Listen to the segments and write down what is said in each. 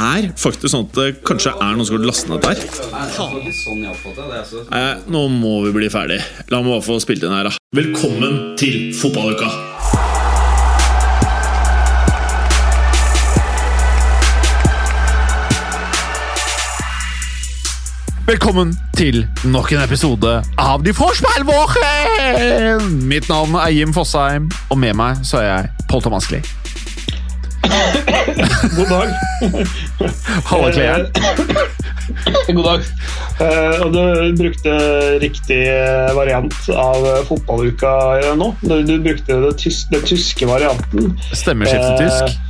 er faktisk sånn at det kanskje er noen som har lastet ned dette her. nå må vi bli ferdig. La meg bare få spilt inn her, da. Velkommen til fotballuka! Velkommen til nok en episode av De Forspillvåre! Mitt navn er Jim Fosheim, og med meg så er jeg Pål Thomas Klee. God dag. Halla, Klee. God dag. Uh, og du brukte riktig variant av fotballuka nå. Du, du brukte den tyske varianten. Stemmeskiftet tysk.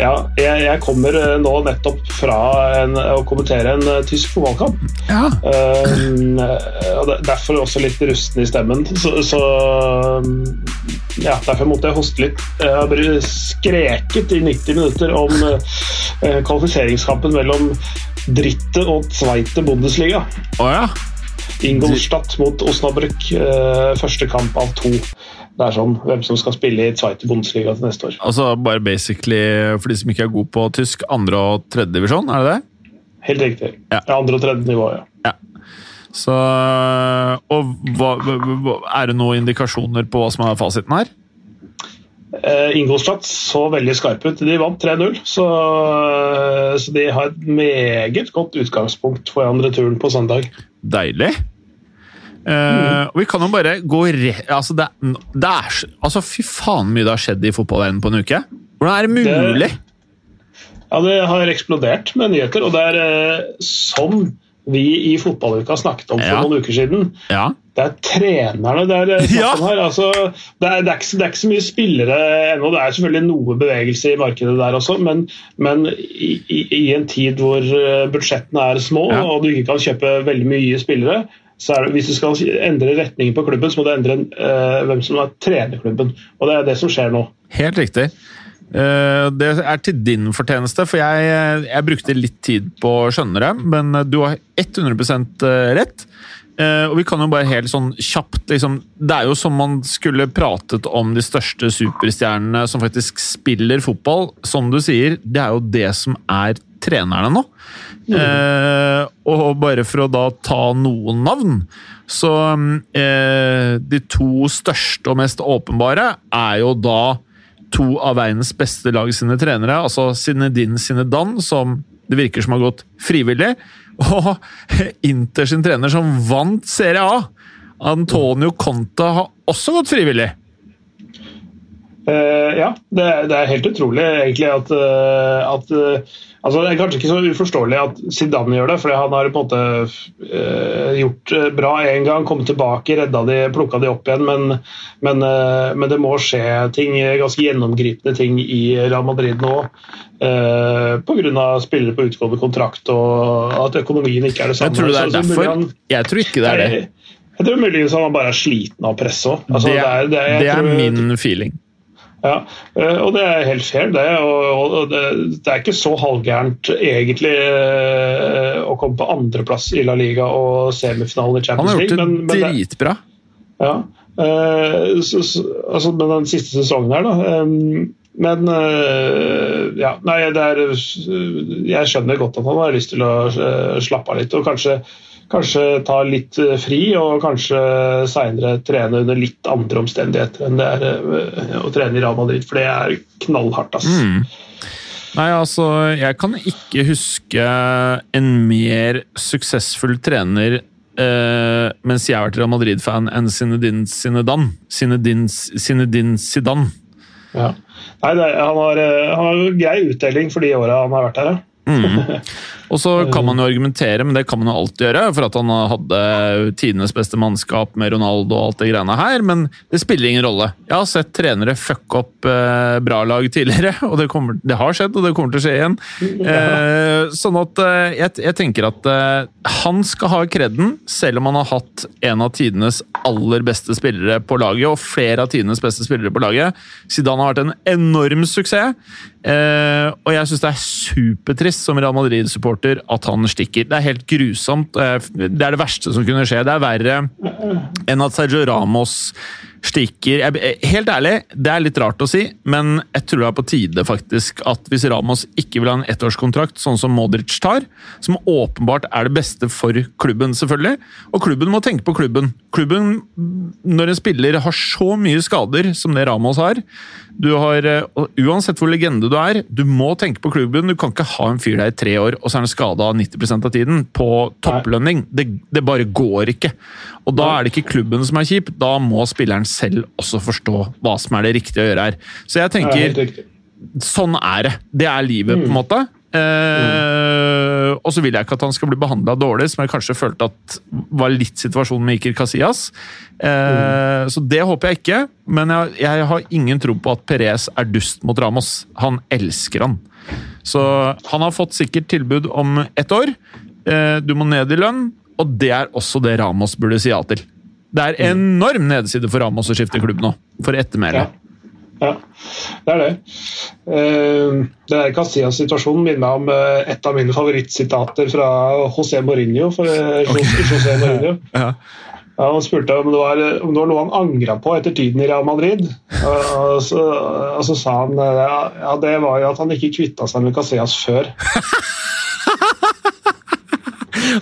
Ja, jeg, jeg kommer eh, nå nettopp fra en, å kommentere en eh, tysk fotballkamp. Ja. Uh, derfor også litt rusten i stemmen. Så, så um, ja, derfor måtte jeg hoste litt. Jeg har bare skreket i 90 minutter om uh, kvalifiseringskampen mellom Dritte og Tveite Bundesliga. Oh, ja. Ingolstadt mot Osnabrück. Uh, første kamp av to. Det er sånn hvem som skal spille i Zweite Bundesliga til neste år. Altså bare basically, for de som ikke er gode på tysk, andre og tredje divisjon, er det det? Helt riktig. Ja. Ja, andre og tredje nivå, ja. Ja. Så Og hva, er det noen indikasjoner på hva som er fasiten her? Eh, Ingolstadt så veldig skarpe ut. De vant 3-0, så, så de har et meget godt utgangspunkt foran returen på søndag. Deilig. Eh, og vi kan jo bare gå re... altså, det, det er, altså Fy faen mye det har skjedd i fotballverdenen på en uke. Hvordan er det mulig? Ja, Det har eksplodert med nyheter, og det er eh, som vi i fotballuka snakket om for Ja. noen uker siden. Ja. Det er trenerne det er eh, snakk Ja. om her. Altså, det, er, det, er ikke, det er ikke så mye spillere ennå. Det er selvfølgelig noe bevegelse i markedet der også, men, men i, i, i en tid hvor eh, budsjettene er små og du ikke kan kjøpe veldig mye spillere, er det, hvis du skal endre retningen på klubben, så må du endre uh, hvem som er trener klubben. Og det er det som skjer nå. Helt riktig. Uh, Det er til din fortjeneste, for jeg, jeg brukte litt tid på å skjønne det, men du har 100 rett. Uh, Og vi kan jo bare helt sånn kjapt liksom, Det er jo som man skulle pratet om de største superstjernene som faktisk spiller fotball. Som du sier, det er jo det som er trenerne nå. Eh, og bare for å da ta noen navn, så eh, De to største og mest åpenbare er jo da to av verdens beste lag sine trenere, altså Sinedin Sinedan, som det virker som har gått frivillig, og Inter sin trener som vant Serie A. Antonio Conta har også gått frivillig. Eh, ja, det, er- det er helt utrolig egentlig at, uh, at uh, altså Det er kanskje ikke så uforståelig at Zidane gjør det, for han har på en måte gjort bra en gang, kommet tilbake, redda de, plukka de opp igjen, men, men, men det må skje ting, ganske gjennomgripende ting i Real Madrid nå. Uh, Pga. spillere på utgående kontrakt og at økonomien ikke er det samme. Jeg tror det er derfor. han- Jeg tror ikke det er det. Jeg, jeg tror muligens han bare er sliten av presset òg. Altså, Det det det er, min feeling. Ja, eh, og det er helt fair, det. Og, det, det er ikke så halvgærent egentlig eh, å komme på andreplass i La Liga og semifinalen i Han Champions har gjort League. det men, men, det, dritbra. ja, eh, så, så, altså med den siste sesongen her, da. men ja, nei, det er Jeg skjønner godt at han har lyst til å slappe av litt og kanskje Kanskje ta litt eh, fri og kanskje seinere trene under litt andre omstendigheter enn det er eh, å trene i Real Madrid, for det er knallhardt. ass. Mm. Nei, altså, jeg kan ikke huske en mer suksessfull trener eh, mens jeg har vært Real Madrid-fan enn Zinedine Zinedan. Zinedine, Zinedine Zidane. Ja. Nei, er- han, har, eh, han har grei utdeling for de åra han har vært her. ja. Mm. Og så kan man jo argumentere, men det kan man jo alltid gjøre, for at han hadde tidenes beste mannskap med Ronaldo og alt det greiene her, men det spiller ingen rolle. Jeg har sett trenere fucke opp eh, bra lag tidligere, og det, kommer, det, har skjedd, og det kommer til å skje igjen. Eh, sånn at eh, jeg, jeg, tenker at eh, han skal ha kreden, selv om han har hatt en av tidenes aller beste spillere på laget, og flere av tidenes beste spillere på laget. Zidane har vært en enorm suksess. Eh, og jeg syns det er supertrist som Real Madrid-supporter at han stikker. Det er helt grusomt. Eh, det er det verste som kunne skje. Det er verre enn at Sergio Ramos stikker. Jeg, helt ærlig, det er litt rart å si, men jeg tror det er på tide faktisk at hvis Ramos ikke vil ha en ettårskontrakt, sånn som Modric tar, som åpenbart er det beste for klubben, selvfølgelig, og klubben må tenke på klubben. Klubben, når en spiller har så mye skader som det Ramos har, du har, uansett hvor legende du er, du må tenke på klubben. Du kan ikke ha en fyr der i tre år, og så er han skada 90% av tiden på topplønning. Det, det, bare går ikke. Og da er det ikke klubben som er kjip, da må spilleren selv også forstå hva som er det riktige å gjøre her. Så jeg tenker Sånn er det. Det er livet, på en mm. Eh, og så vil jeg ikke at han skal bli behandla dårlig, som jeg kanskje følte at var litt situasjonen med Iker Casillas. Mm. Så det håper jeg ikke, men jeg, jeg, har ingen tro på at Perez er dust mot Ramos. Han elsker han. Så han har fått sikkert tilbud om ett år. Eh, du må ned i lønn, og det er også det Ramos burde si ja til. Det er enorm nedside for Ramos å skifte klubb nå, for ettermælet. Ja. Ja, det er det. Det der Casillas-situasjonen minner meg om uh, et av mine favorittsitater fra José Mourinho. For, uh, okay. José Mourinho. ja. Ja, han spurte om det, var, om det var noe han angra på etter tiden i Real Madrid. Og så, og så sa han ja, det var jo at han ikke kvitta seg med Casillas før.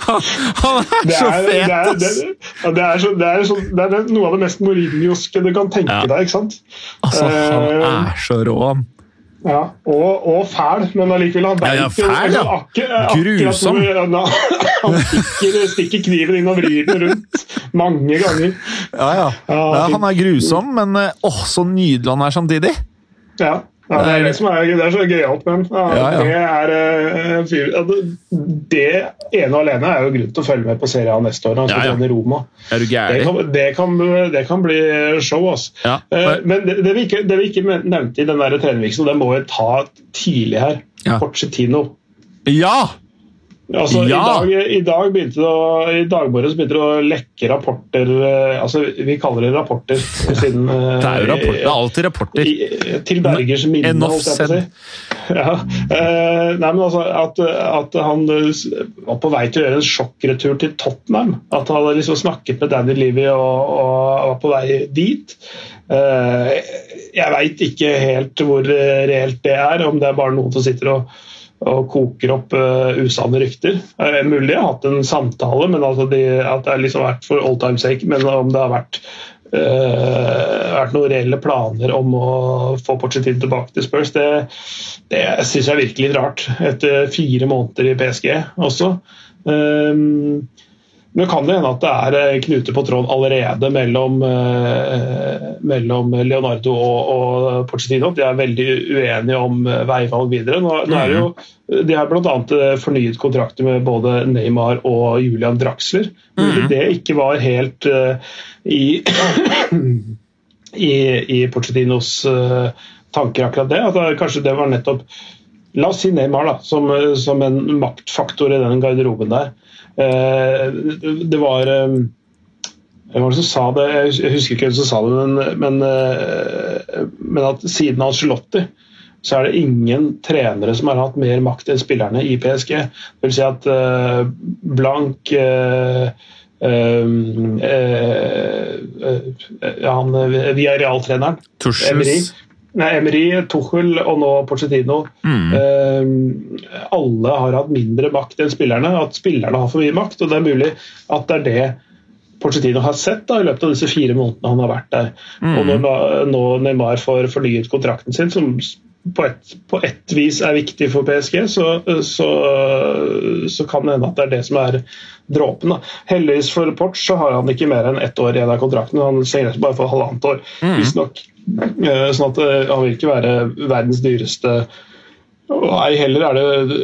Han er så fet, ass! Det er, det, er så, det er, noe av det mest mourinhoske du kan tenke ja. deg. ikke sant? Altså, han eh, er så rå, han. Ja, og, og, fæl, men allikevel han ja, ja, fæl, ja. Akkur, Grusom. Han stikker, stikker, kniven inn og vrir den rundt mange ganger. Ja, ja. ja han er grusom, men eh, åh, så nydelig han er samtidig. Ja. Ja, det er det som er, det er så gøyalt med ja, ja, ja. Det, det ene og alene er jo grunn til å følge med på serien neste år. skal Roma. Er du det, kan, det, kan, det kan bli show. Altså. Uh, men det, vi ikke, det, vi ikke, nevnte i den trenerviksen, det må vi ta tidlig her. Ja. Porcetino. Ja! Altså, ja. i, dag, I dag begynte det å, i dagbordet begynte det å lekke rapporter eh, altså Vi kaller det rapporter. Siden, det er jo rapporter. Det er alltid rapporter. I, til Bergers minne, holdt jeg på å si. Ja. Eh, nei, men altså, at, at, han var på vei til å gjøre en sjokkretur til Tottenham. At han hadde liksom snakket med Danny Levy og, og var på vei dit. Eh, jeg veit ikke helt hvor reelt det er, om det er bare noen som sitter og og koker opp uh, usanne rykter. Det er mulig jeg har hatt en samtale, men altså de, at det har liksom vært for all time sake. Men om det har vært, uh, vært noen reelle planer om å få Pochettino tilbake til Spurs, det, det syns jeg er litt rart. Etter fire måneder i PSG også. Um, men kan det hende at det er Knute knuter på tråden allerede mellom, eh, mellom Leonardo og, og, Pochettino. De er veldig uenige om eh, veivalg videre. Nå, nå er det jo, mhm. de har bl.a. fornyet kontrakter med både Neymar og Julian Draxler. Mm Det ikke var helt i, i, i Pochettinos tanker, akkurat det. At kanskje det var nettopp La oss si Neymar da, som, som en maktfaktor i den garderoben der. Eh, det var eh, hvem var det som sa det? Jeg husker ikke hvem som sa det, men, men, eh, men at siden Angelotti så er det ingen trenere som har hatt mer makt enn spillerne i PSG. Det vil si at uh, Blank uh, uh, Han via realtreneren Emery, Nei, Emery, Tuchel og nå Porcetino. Mm. Eh, alle har hatt mindre makt enn spillerne. At spillerne har for mye makt. og Det er mulig at det er det Porcetino har sett da, i løpet av disse fire månedene han har vært der. Mm. Og når nå Neymar får fornyet kontrakten sin, som på et, på et vis er viktig for PSG, så, så, så, kan det hende at det er det som er dråpen. Heldigvis for Porch så har han ikke mer enn ett år igjen av kontrakten. Han signerte bare for halvannet år. Mm. Visstnok Eh, sånn at eh, han vil ikke være verdens dyreste Nei, ei heller er det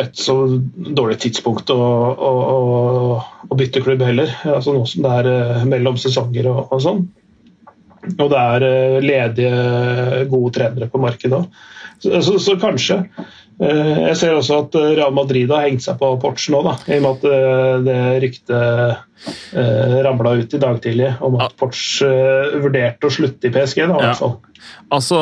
et så dårlig tidspunkt å, å, å, å bytte klubb heller. Altså Nå som det er eh, mellom sesonger og, og sånn. Og det er eh, ledige, gode trenere på markedet òg. Så, så, så, kanskje. Eh, jeg ser også at Real Madrid har hengt seg på Porch nå, da, i og med at det ryktet eh, ramla ut i dag tidlig om at Porch eh, vurderte å slutte i PSG. da, i hvert fall. Altså,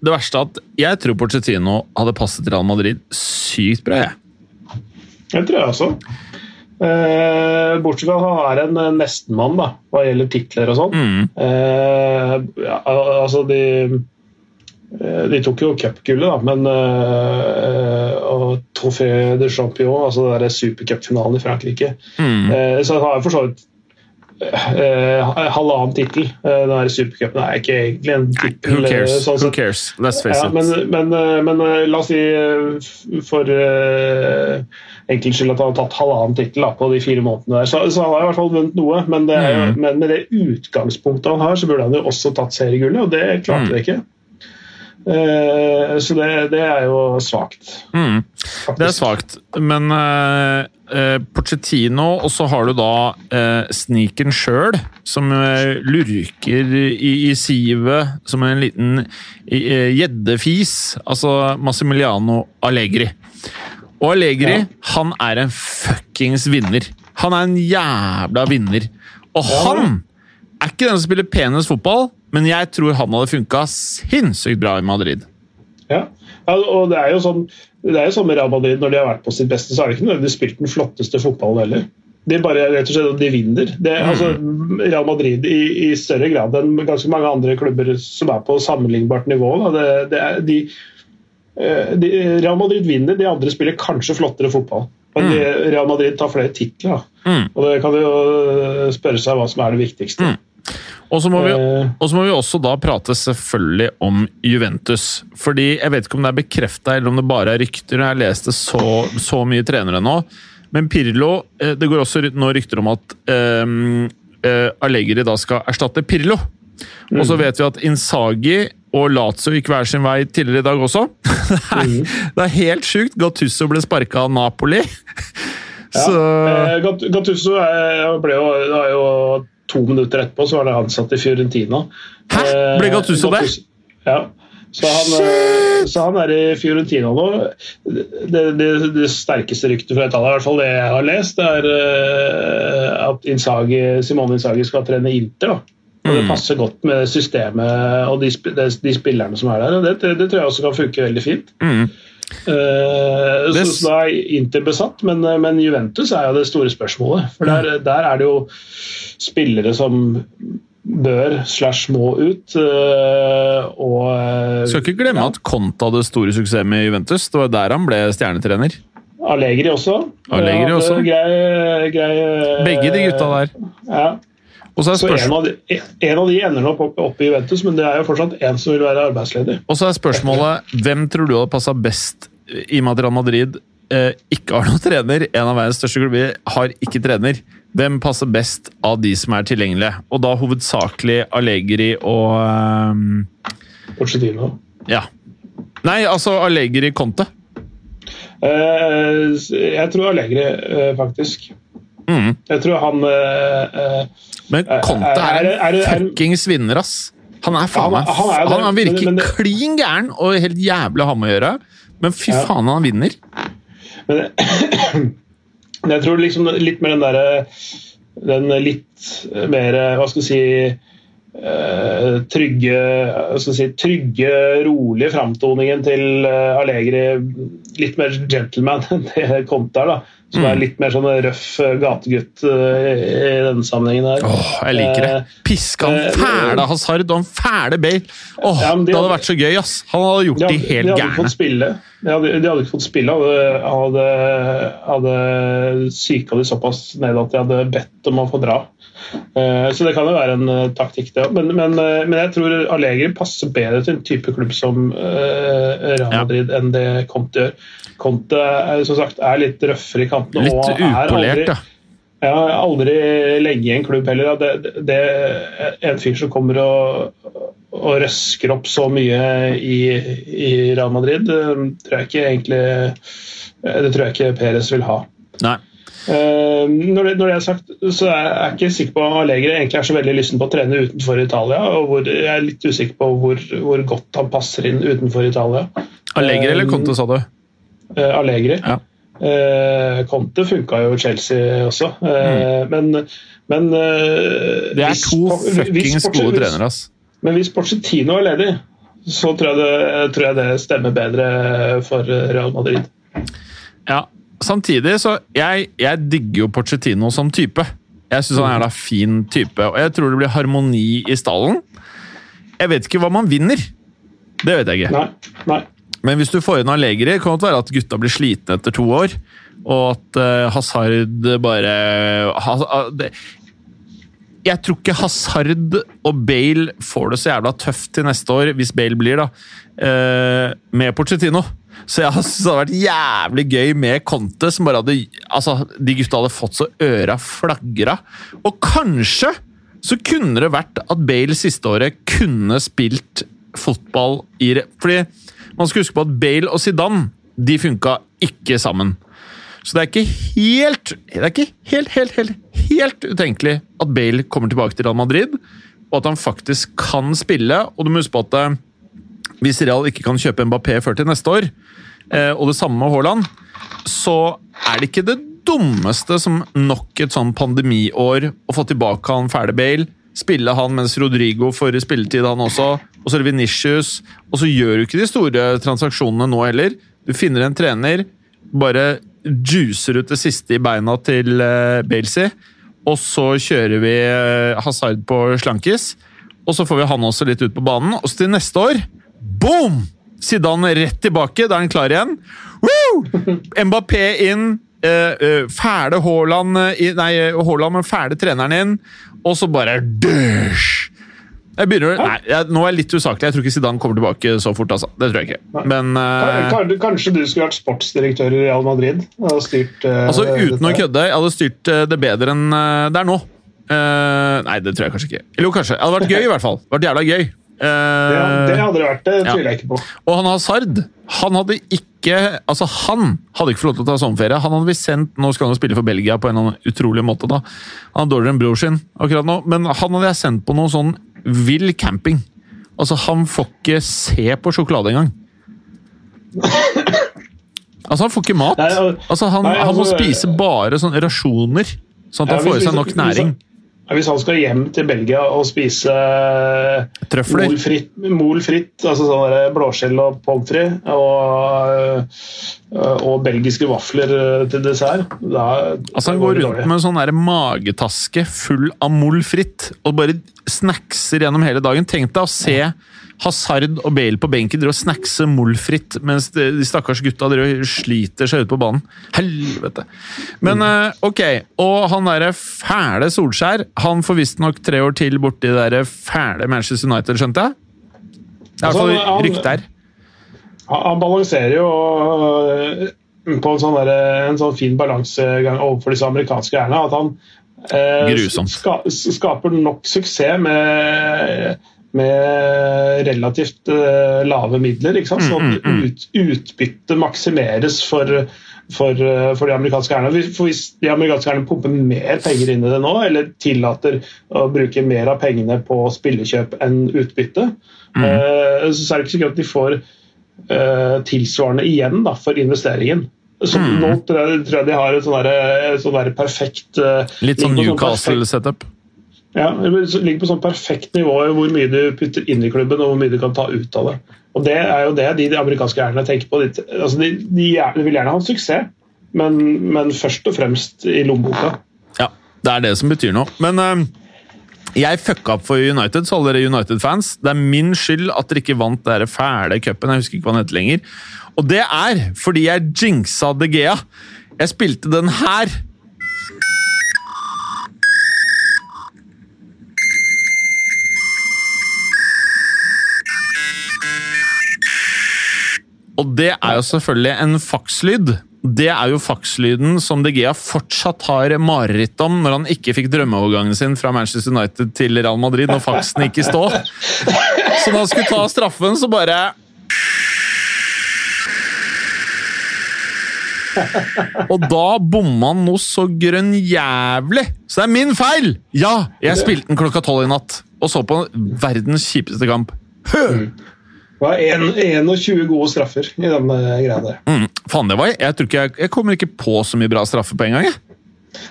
det verste er at jeg tror Porcetino hadde passet Real Madrid sykt bra. jeg. Det tror jeg også. Eh, bortsett fra at han er en nestemann nestenmann da, hva gjelder titler og sånn. Mm. Eh, ja, altså de eh, de tok jo cupgullet, da, men eh, og Trofé de Champion, altså supercupfinalen i Frankrike. Mm. Uh, så han har for så vidt uh, halvannen tittel. Uh, den her supercupen er ikke egentlig en tittel. Who cares? sånn Who cares? Let's face Ja, it. men, men, eh, men eh, la oss si eh, for uh, enkelts skyld at han har tatt halvannen tittel på de fire månedene der. Så, så han har i hvert fall vunnet noe, men, det Mm. men med det utgangspunktet han har, så burde han jo også tatt seriegullet, og det klarte Mm. det ikke. Eh, så det, det er jo svakt. Mm. Det er svakt, men uh, Porcettino, og så har du da uh, sniken sjøl, som eh, lurker i, i sivet som en liten eh, gjeddefis. altså Massimiliano Allegri. Og Allegri, Ja. han er en fuckings vinner. Han er en jævla vinner. Og han er ikke den som spiller penest fotball, men jeg tror han hadde funka sinnssykt bra i Madrid. Ja. ja, og det er jo sånn det er jo sånn med Real Madrid når de har vært på sitt beste, så har de ikke nødvendigvis spilt den flotteste fotballen heller. De bare rett og slett de vinner. Det, altså, Real Madrid i, i større grad enn ganske mange andre klubber som er på sammenlignbart nivå. Det, det er, de, eh, de, Real Madrid vinner, de andre spiller kanskje flottere fotball. Men mm. Real Madrid tar flere titler. Mm. Og det kan jo eh, spørre seg hva som er det viktigste. Mm. Og så må, vi, Eh. må vi også da prate selvfølgelig om Juventus. Fordi jeg vet ikke om det er bekrefta eller om det bare er rykter. Jeg har lest det så, så mye trenere nå. Men Pirlo eh, Det går også nå rykter om at um, Allegri da skal erstatte Pirlo. Og så vet vi at Insagi og Lazio gikk hver sin vei tidligere i dag også. det, er, det er helt sjukt. Gattusso ble sparka av Napoli. Så Ja, Gattusso Gattuso er- det jo to minutter etterpå så var det ansatt i Fiorentina. Hæ? Ble Eh, Gattuso det? Ja. Så han, eh, så han er i Fiorentina nå. Det, det, det sterkeste ryktet fra Italia, i hvert fall det jeg har lest, det er eh, at Inzaghi, Simone Inzaghi skal trene Inter. da. Og Det Mm. passer godt med systemet og de, de, de spillerne som er der. og Det, det tror jeg også kan funke veldig fint. mm. Det- så, så da er Inter besatt, men, eh, men Juventus er jo det store spørsmålet. For der, der er det jo spillere som bør slash må ut. Uh, og Skal ikke glemme at Conta hadde store suksess med Juventus. Det var der han ble stjernetrener. Allegri også. Allegri Ja, også. Grei, grei, Begge de gutta der. Ja. Og så er, Så en av, de, en av de ender nå opp, opp i Juventus, men det er jo fortsatt en som vil være arbeidsledig. og så er spørsmålet hvem tror du hadde passa best i Real Madrid eh, ikke har noen trener? En av verdens største klubber har ikke trener. Hvem passer best av de som er tilgjengelige? Og da hovedsakelig Allegri og eh, Pochettino. Ja. Nei, altså Allegri Conte. Eh, jeg tror Allegri, eh, faktisk. Mm. Jeg tror han uh, eh, Men Conte er det- en fuckings vinner, ass! Han er faen meg han Han, han virker klin gæren og helt jævlig å ha med å gjøre. Men fy faen, han vinner. Men jeg tror liksom litt mer den derre Den litt mer Hva skal vi si eh, Trygge, si, trygge, rolige framtoningen til eh, Allegri. Litt mer gentleman enn det Conte er. da Som Mm. er litt mer sånn røff eh, gategutt eh, i denne sammenhengen. her Åh, jeg liker det. Piska han eh, fæle Hazard og han fæle Bale. Åh, Ja, de Det hadde hadde- vært så gøy, ass! Han hadde gjort de, de helt de hadde gærne. fått spille. De hadde, de hadde ikke fått spille. Hadde, hadde, hadde psyka de såpass ned at de hadde bedt om å få dra. Eh, så det kan jo være en eh, taktikk, det. Men, men, eh, men jeg tror Allegri passer bedre til en type klubb som Real Real Ja. Madrid enn det Conte gjør. Conte som sagt, er litt røffere i kantene. Litt er upolert, aldri- ja. har aldri legget i en klubb heller. Det, det, det en fyr som kommer og, og røsker opp så mye i, i Real Madrid, det tror jeg ikke egentlig Det tror jeg ikke Perez vil ha. Nei. Uh, når, det, når, det, er sagt, så er jeg ikke sikker på om Allegri egentlig er så veldig lysten på å trene utenfor Italia. og hvor, Jeg er litt usikker på hvor, hvor godt han passer inn utenfor Italia. Allegri eller Conte, sa du? Uh, Allegri. Ja. Uh, Conte funka jo i Chelsea også, mm. men, men Det er to fuckings gode trenere, ass. Men hvis Porcetino er ledig, så tror jeg, det, tror jeg det stemmer bedre for Real Madrid. Ja, samtidig så Jeg, jeg digger jo Porcetino som type. Jeg syns han er da fin type, og jeg tror det blir harmoni i stallen. Jeg vet ikke hva man vinner. Det vet jeg ikke. Nei, nei. Men hvis du får inn Allegri, kan det være at gutta blir slitne etter to år. Og at uh, Hazard bare ha, det, Jeg tror ikke Hazard og Bale får det så jævla tøft til neste år, hvis Bale blir, da, uh, med Porcetino. Så jeg synes det hadde vært jævlig gøy med Conte, som bare hadde Altså, de gutta hadde fått så øra flagra. Og kanskje så kunne det vært at Bale siste året kunne spilt fotball i Fordi man skal huske på at Bale og Zidane de funka ikke sammen. Så det er ikke helt det er ikke helt, helt, helt, helt utenkelig at Bale kommer tilbake til Real Madrid, og at han faktisk kan spille. Og du må huske på at eh, hvis Real ikke kan kjøpe Mbappé før til neste år, eh, og det samme med Haaland, så er det ikke det dummeste som nok et sånn pandemiår å få tilbake han fæle Bale. Spille han mens Rodrigo får spilletid, han også. Og så er det Venitius. Og så gjør du ikke de store transaksjonene nå heller. Du finner en trener, bare juicer ut det siste i beina til uh, Balesy, og så kjører vi uh, Hazard på slankis. Og så får vi han også litt ut på banen. Og så til neste år Boom! Zidane rett tilbake, da er han klar igjen. Woo! Mbappé inn. Uh, uh, fæle Haaland Nei, Haaland men fæle treneren inn. Og så bare døsj! Jeg begynner, nei, jeg, Nå er jeg litt usaklig. Jeg tror ikke Zidane kommer tilbake så fort. altså. Det tror jeg ikke. Men, uh, Kanskje du skulle vært sportsdirektør i Real Madrid? Og styrt, uh, altså Uten å kødde, jeg hadde styrt det bedre enn det er nå. Uh, nei, det tror jeg kanskje ikke. Eller jo, kanskje. Det hadde vært gøy, i hvert fall. Det hadde vært jævla gøy. Uh, det, det, hadde det vært, det tviler jeg ikke på. Og han Hazard han hadde ikke altså han hadde ikke fått lov til å ta sommerferie. Han hadde vi sendt, Nå skal han jo spille for Belgia på en eller annen utrolig måte. da. Han er dårligere enn bror sin akkurat nå, men han hadde jeg sendt på noe sånn vill camping. Altså, han får ikke se på sjokolade engang. Altså, han får ikke mat. Altså, han, han må altså, spise bare sånne rasjoner, sånn at han får i seg nok næring. Hvis han skal hjem til Belgia og spise Trøfler? Molfritt, molfritt altså sånn blåskjell og pommes frites, og, og, belgiske vafler til dessert da, Altså Han går rundt med en sånn magetaske full av molfritt og bare snackser gjennom hele dagen. Tenk deg å se Hazard og Bale på benken drev og snackser molfritt, mens de, stakkars gutta driver sliter seg ut på banen. Helvete! Men mm. ok, og han derre fæle Solskjær, han får visstnok tre år til borti det derre fæle Manchester United, skjønte jeg? Det er i hvert fall altså, rykte her. Han balanserer jo øh, på en sånn, der, en sånn fin balansegang overfor disse amerikanske eierne at han eh, ska, skaper nok suksess med med relativt uh, lave midler. ikke sant? Sånn at mm, ut, utbyttet maksimeres for, for, uh, for, de amerikanske. For hvis de amerikanske eierne pumper mer penger inn i det nå, eller tillater å bruke mer av pengene på spillekjøp enn utbytte, mm. uh, så er det ikke sikkert at de får tilsvarende igjen da, for investeringen. Så mm. Nå tror jeg, tror jeg, de har et sånn, sånn perfekt Litt sånn Newcastle-setup? Ja, det ligger på sånn perfekt nivå hvor mye du putter inn i klubben og hvor mye du kan ta ut av det. Og Det er jo det de, amerikanske eierne tenker på. De, altså de, de, vil gjerne ha en suksess, men, men, først og fremst i lommeboka. Ja, det er det som betyr noe. Men uh, jeg fucka opp for United, så alle dere United-fans. Det er min skyld at dere ikke vant den fæle cupen. Jeg husker ikke hva den heter lenger. Og det er fordi jeg jinxa De Gea. Jeg spilte den her Og det er jo selvfølgelig en fakslyd. Det er jo fakslyden som De Gea fortsatt har mareritt om når han ikke fikk drømmeovergangen sin fra Manchester United til Real Madrid når faksen gikk i så da han skulle ta straffen, så bare Og da bomma han noe så grønnjævlig! Så det er min feil! Ja, jeg spilte den klokka tolv i natt og så på verdens kjipeste kamp. Det var 21 gode straffer i den greiene greia der. Mm, faen, det var jeg. Jeg, ikke jeg, kommer ikke på så mye bra straffer på en gang. jeg.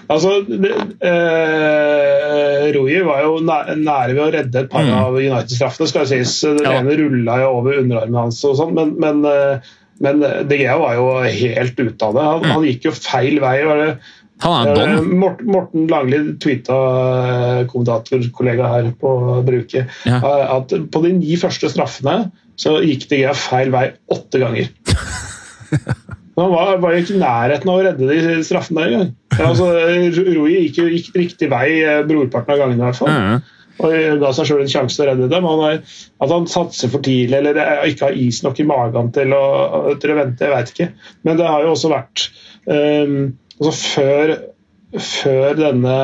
Altså, det, eh, Rui var jo nære, nære ved å redde et par av United-straffene, skal jeg sies. Den Ja. ene rulla jo over underarmen hans, og sånt, men, men, eh, men De Gea var jo helt ute av det. Han, han gikk jo feil vei. Var det, er eh. Morten, Langli tweeta, eh, kommentatorkollega her på bruket, Ja. eh, at på de ni første straffene så gikk De Gea feil vei åtte ganger. Han var, var jo ikke i nærheten av å redde de straffene der engang. Altså, Rui gikk jo gikk riktig vei eh, brorparten av gangene, i hvert fall. Og ga seg sjøl en sjanse til å redde dem. Han er, at han satser for tidlig eller eh, ikke har is nok i magen til å, til å vente, jeg veit ikke. Men det har jo også vært um, altså Før, før denne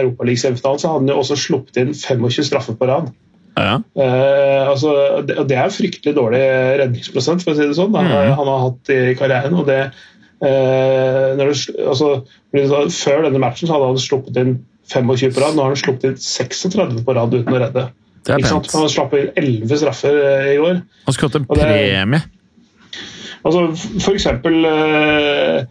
Europaliga-semifinalen så hadde han jo også sluppet inn 25 straffer på rad. Ja. Eh, altså, det, det er fryktelig dårlig redningsprosent, for å si det sånn. Han, han har hatt i karrieren. og det eh, det, altså, Før denne matchen så hadde han sluppet inn 25 på rad. Nå har han sluppet inn 36 på rad uten å redde. Det er pent. Han slapp inn 11 straffer eh, i år. Han skulle hatt en premie. Altså, for eksempel eh,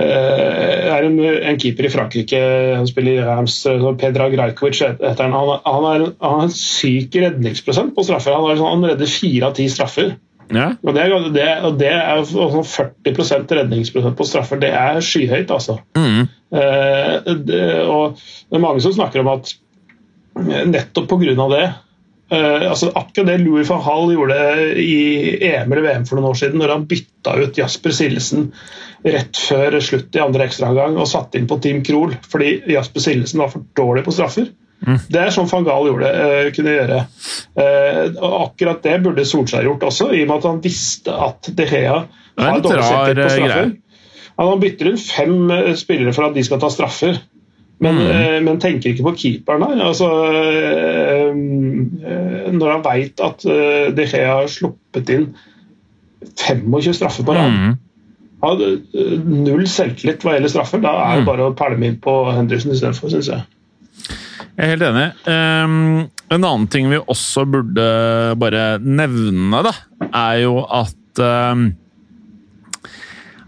er en, en keeper i Frankrike, han spiller i Rams, eh, Pedra Grajkovic heter han. Han, har en syk redningsprosent på straffer. Han, er, sånn- han redder fire av ti straffer. Ja. Og det, det, og det er sånn 40% redningsprosent på straffer. Det er skyhøyt, altså. Mm. Eh, det, og det er mange som snakker om at eh, nettopp pga. det eh, altså Akkurat det Louis van Hall gjorde i EM eller VM for noen år siden, når han bytta ut Jasper Sillesen rett før slutt i andre ekstraomgang og satte inn på Team Krohl fordi Jasper Sillesen var for dårlig på straffer. Det er sånn van Gaal gjorde, uh, kunne gjøre. Uh, og akkurat det burde Solskjær gjort også, i og med at han visste at De Gea har dårlig selvtillit på straffer. Han bytter inn fem spillere for at de skal ta straffer. Men, Mm. men tenker ikke på keeperen her. Altså, når han veit at eh, De Gea har sluppet inn 25 straffer på rad. Mm. Har eh, null selvtillit hva gjelder straffer. Da er det Mm. bare å pælme inn på Henderson istedenfor, syns jeg. Jeg er helt enig. Um, en annen ting vi også burde bare nevne, da, er jo at um,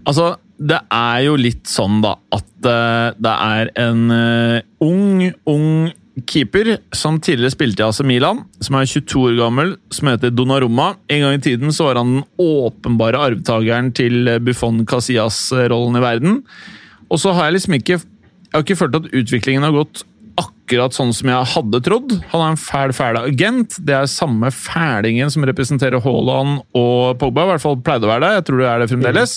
Altså, det er jo litt sånn, da, at uh, det er en uh, ung, ung keeper som tidligere spilte i AC Milan, som er 22 år gammel, som heter Donnarumma. En gang i tiden så var han den åpenbare arvtakeren til Buffon Casillas-rollen i verden. Og så har jeg liksom ikke Jeg har ikke følt at utviklingen har gått akkurat sånn som jeg hadde trodd. Han er en fæl, fæl agent. Det er samme fælingen som representerer Haaland og Pogba. I hvert fall pleide å være det. Jeg tror det er det fremdeles.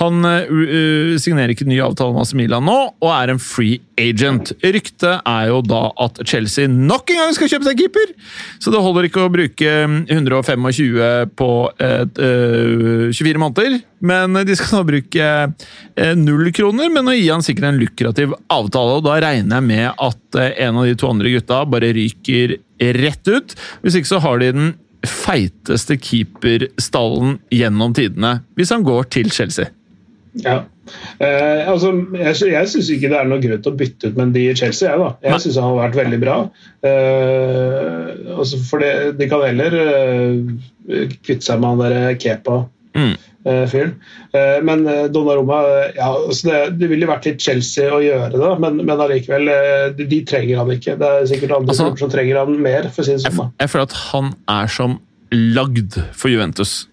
Han uh, signerer ikke ny avtale med AC Milan nå, og er en free agent. Ryktet er jo da at Chelsea nok en gang skal kjøpe seg keeper! Så det holder ikke å bruke 125 på et, uh, 24 måneder, men de skal nå bruke uh, null kroner, men å gi han sikkert en lukrativ avtale. og Da regner jeg med at uh, en av de to andre gutta bare ryker rett ut. Hvis ikke så har de den feiteste keeperstallen gjennom tidene, hvis han går til Chelsea. Ja. Eh, altså, jeg jeg syns ikke det er noe grunn til å bytte ut Mendy i Chelsea. Jeg, da. Jeg syns han har vært veldig bra. Eh, altså, for det, de kan heller eh, kvitte seg med han der Kepa-fyren. Mm. Eh, men eh, Donnarumma ja, altså det, det ville vært litt Chelsea å gjøre det, men, men allikevel eh, de, de trenger han ikke. Det er sikkert andre Altså- som trenger han mer. for sin si Jeg, sånn jeg føler at han er som lagd for Juventus.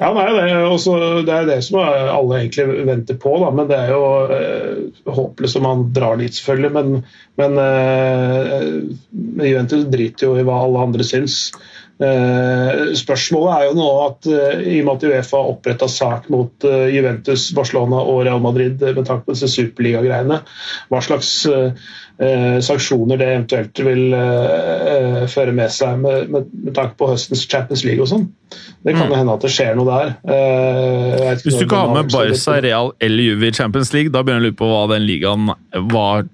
Ja, nei, det, er også, det er det som alle egentlig venter på, da. men det er jo eh, håpløst om han drar dit, selvfølgelig. Men, men eh, Juventus driter jo i hva alle andre syns. Eh, spørsmålet er jo nå at eh, i og med at Uefa har oppretta sak mot eh, Juventus, Barcelona og Real Madrid med tanke på disse superligagreiene, hva slags sanksjoner det eventuelt vil føre med seg med, med, med tanke på høstens Champions League og sånn. Det kan jo hende at det skjer noe der. Eh, Hvis du ikke har med Barca. Real eller Juve i Champions League, da begynner jeg å lure på hva den ligaen var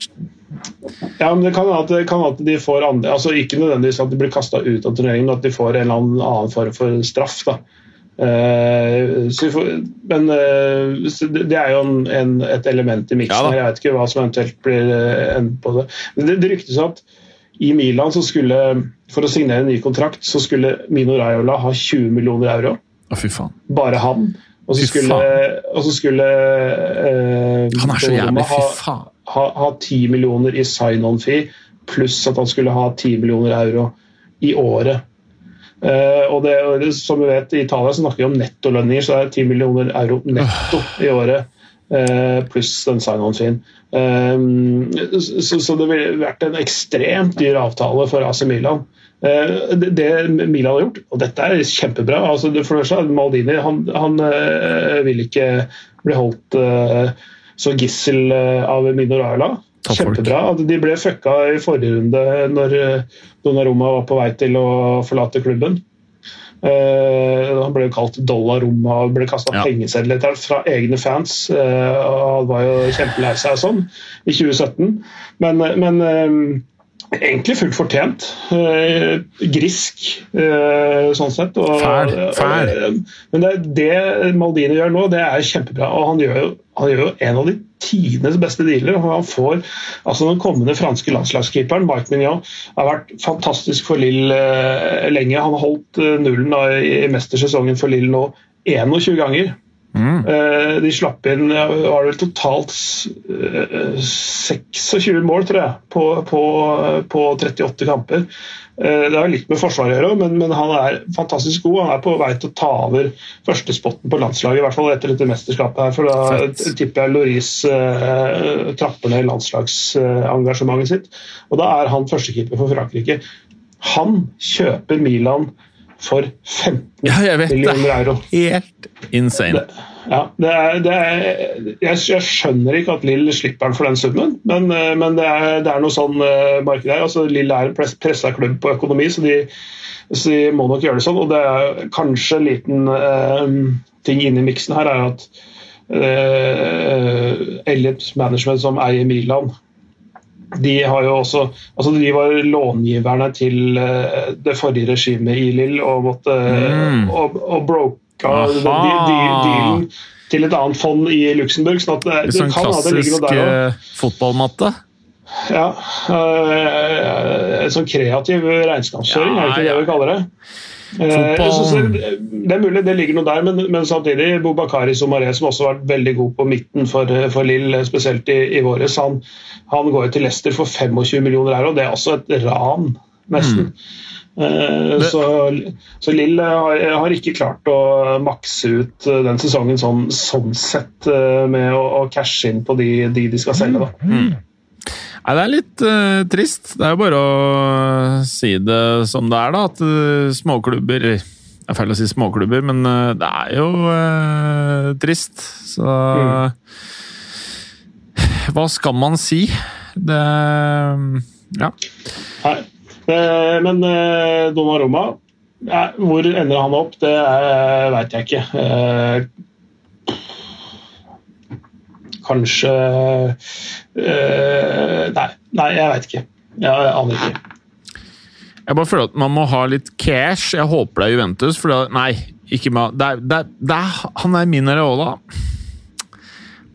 Ja, men det kan være at, det kan at de får andre altså Ikke nødvendigvis at de blir kasta ut av turneringen, men at de får en eller annen form for straff. da. Uh, så vi får, men uh, det er jo en, en, et element i miksen Ja Jeg vet ikke hva som eventuelt blir uh, endt på det. Men det, det ryktes at i Milan så skulle, for å signere en ny kontrakt, så skulle Mino Raiola ha 20 millioner euro. Å, fy faen. Bare han. Og så skulle, og så skulle Han er så jævlig, fy faen. Ha, ti 10 millioner i sign-on-fee, pluss at han skulle ha 10 millioner euro i året. Uh, og det, som vi vet, I Italia så snakker vi om nettolønninger, så det er 10 millioner euro netto i året. Uh, pluss den sign-on-feen. Uh, så, så det ville vært en ekstremt dyr avtale for AC Milan. Eh, det, det Milan har gjort, og dette er kjempebra altså, For det første, Maldini han, han eh, vil ikke bli holdt eh, så gissel eh, av Mino Raiola. Kjempebra. De ble fucka i forrige runde når Donnaroma var på vei til å forlate klubben. Uh, han ble jo kalt Dollaroma og ble kasta Ja. pengesedler til fra egne fans. Uh, og Han var jo kjempelei seg og sånn i 2017. Men, men eh, egentlig fullt fortjent. Eh, grisk, eh, sånn sett. Og, fær, fær. men det, det Maldini gjør nå, det er kjempebra. Og han gjør jo, han gjør jo en av de tidenes beste dealer. og Han får, altså Den kommende franske landslagskeeperen, Mike Mignon, har vært fantastisk for Lill eh, lenge. Han har holdt eh, nullen i, mestersesongen for Lill nå 21 ganger. Mm. Eh, De slapp inn var det vel totalt eh, 26 mål, tror jeg, på, på, på 38 kamper. Eh, Det har litt med forsvaret å gjøre, men, men han er fantastisk god. Han er på vei til å ta over førstespotten på landslaget, i hvert fall etter dette mesterskapet. her, for Da Fett. tipper jeg Loris eh, trapper ned landslagsengasjementet sitt. Og da er han førstekeeper for Frankrike. Han kjøper Milan for 15 Ja, jeg vet det. millioner euro. Helt insane. Det, ja, det er, det er, jeg, jeg skjønner ikke at Lill slipper den for den summen, men, eh, men det, er, det er noe sånn uh, marked her. Altså, Lill er en press, pressa klubb på økonomi, så de, så de må nok gjøre det sånn. Og det er kanskje en liten uh, ting inni miksen her, er at uh, Elliot Management, som eier Milan, de også altså De var långiverne til eh, det forrige regimet i Lill og måtte Mm. og, og broka de, de, dealen til et annet fond i Luxembourg. sånn at det, Litt det sånn kan klassisk der eh, fotballmatte. Ja, øh, en sånn kreativ regnskapsføring, Ja, er det ikke det vi kaller det? Eh, Fotball. så det er mulig det ligger noe der, men, men samtidig Bobakari Somaré, som også har vært veldig god på midten for, for Lill, spesielt i, i våres, han, han går jo til Leicester for 25 millioner euro. Det er også et ran, nesten. Eh, Det- Så, så Lill har, har ikke klart å makse ut eh, den sesongen sånn, sånn sett, eh, med å, å cashe inn på de, de de skal selge. da. Nei, det er litt uh, trist. Det er jo bare å si det som det er, da. At uh, småklubber Det er feil å si småklubber, men uh, det er jo trist. Så Hva skal man si? Det Ja. Nei. Men eh, Donnarumma, hvor ender han opp, det uh, veit jeg ikke. Kanskje eh, Nei, nei jeg veit ikke. Jeg aner ikke. Jeg bare føler at man må ha litt cash. Jeg håper det er Juventus. For det, nei, ikke med, det det det han er min areola.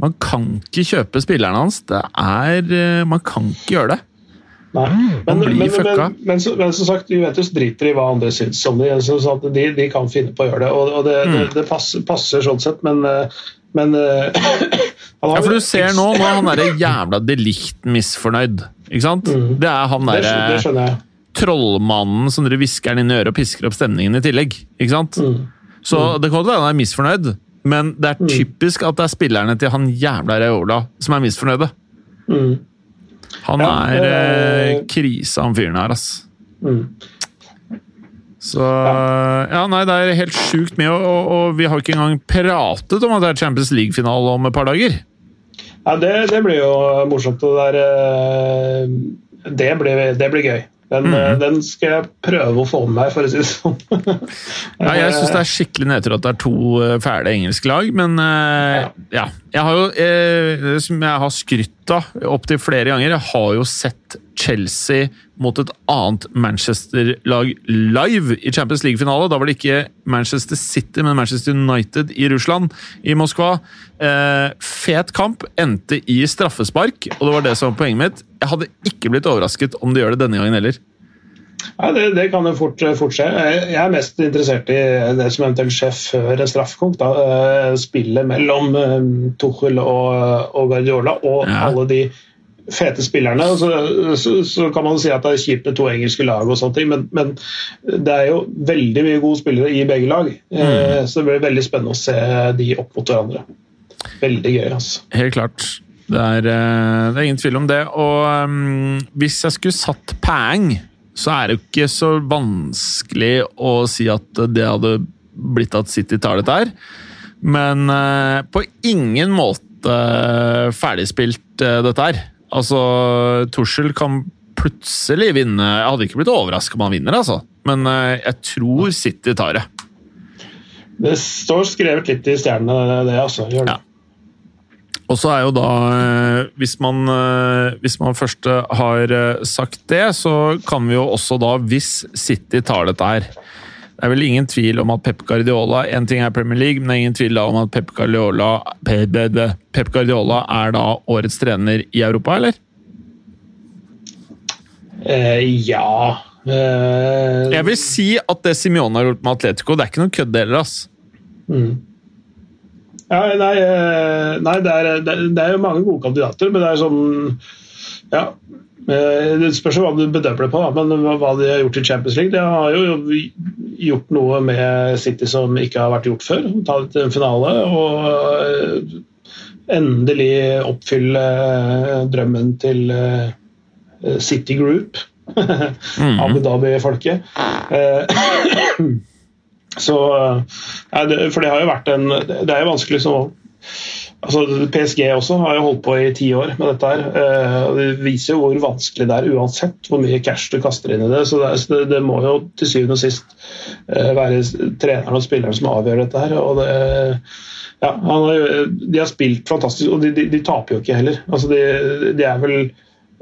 Man kan ikke kjøpe spilleren hans. Det er eh, Man kan ikke gjøre det. Nei. Men, men, men, men, som sagt, Juventus driter i hva andre syns om det. De, de kan finne på å gjøre det, og, og det, Mm. det, det passer, passer sånn sett, men, eh, men eh, Ja, for du ser nå, nå er han derre jævla delikt misfornøyd. Ikke sant? Mm. Det er han derre trollmannen som dere hvisker inn i øret og pisker opp stemningen i tillegg. Ikke sant? Mm. Så det kan godt være han er misfornøyd, men det er typisk at det er spillerne til han jævla Reola som er misfornøyde. Mm. Han Ja, er eh, eh, krise, han fyren her, ass. Mm. Så Ja, nei, det er helt sjukt mye, og, og, vi har ikke engang pratet om at det er Champions League-finale om et par dager. Ja, det, det blir jo morsomt. Det der eh, Det blir, det blir gøy. Den, eh, den skal jeg prøve å få med meg, for å si det sånn. Ja, jeg syns det er skikkelig nedtur at det er to eh, fæle engelske lag, men ja. ja. Jeg har jo, eh, som jeg har skrytt av opptil flere ganger. Jeg har jo sett Chelsea mot et annet Manchester-lag live i Champions League-finale. Da var det ikke Manchester City, men Manchester United i Russland, i Moskva. Eh, fet kamp, endte i straffespark, og det var det som var poenget mitt. Jeg hadde ikke blitt overrasket om de gjør det denne gangen heller. Ja, det, det, kan jo fort, fort, skje. Jeg er mest interessert i det som eventuelt skjer før en straffekonk. Eh, spillet mellom eh, Tuchel og, og Guardiola og ja. alle de fete spillerne. Så, så, så, kan man si at det er kjipt med to engelske lag, og sånne ting, men, men det er jo veldig mye gode spillere i begge lag. Eh, mm. Så det blir veldig spennende å se de opp mot hverandre. Veldig gøy. altså. Helt klart. Det er, det er ingen tvil om det. Og um, hvis jeg skulle satt pang så er det jo ikke så vanskelig å si at det hadde blitt at City tar dette her. Men eh, på ingen måte ferdigspilt eh, dette her. Altså, Tussel kan plutselig vinne Jeg hadde ikke blitt overraska om han vinner, altså. Men eh, jeg tror City tar det. Det står skrevet litt i stjernene, det, altså. Gjør det. Ja. Og så er jo da eh, hvis man, eh, hvis man først eh, har sagt det, så kan vi jo også da, hvis City tar dette her Det er vel ingen tvil om at Pep Guardiola En ting er Premier League, men det er ingen tvil om at Pep Guardiola, Pep Guardiola er da årets trener i Europa, eller? Uh, ja uh... Jeg vil si at det Simione har gjort med Atletico, det er ikke noe kødd heller, ass. Mm. Ja, nei, eh, nei det, er, det, er, jo mange gode kandidater, men det er sånn Ja. Eh, det spørs hva du bedømmer det på, da, men hva de har gjort i Champions League. De har jo gjort noe med City som ikke har vært gjort før. Ta det til en finale og eh, endelig oppfylle drømmen til City Group. mm. Abu Dhabi-folket. Så, for det har jo vært en Det er jo vanskelig som altså PSG også har jo holdt på i ti år med dette. her, eh, og Det viser jo hvor vanskelig det er, uansett hvor mye cash du kaster inn i det. Så det, så det, det må jo til syvende og sist eh, være treneren og spilleren som avgjør dette. her, og det, ja, har, De har spilt fantastisk, og de, de, de taper jo ikke heller. altså de, de er vel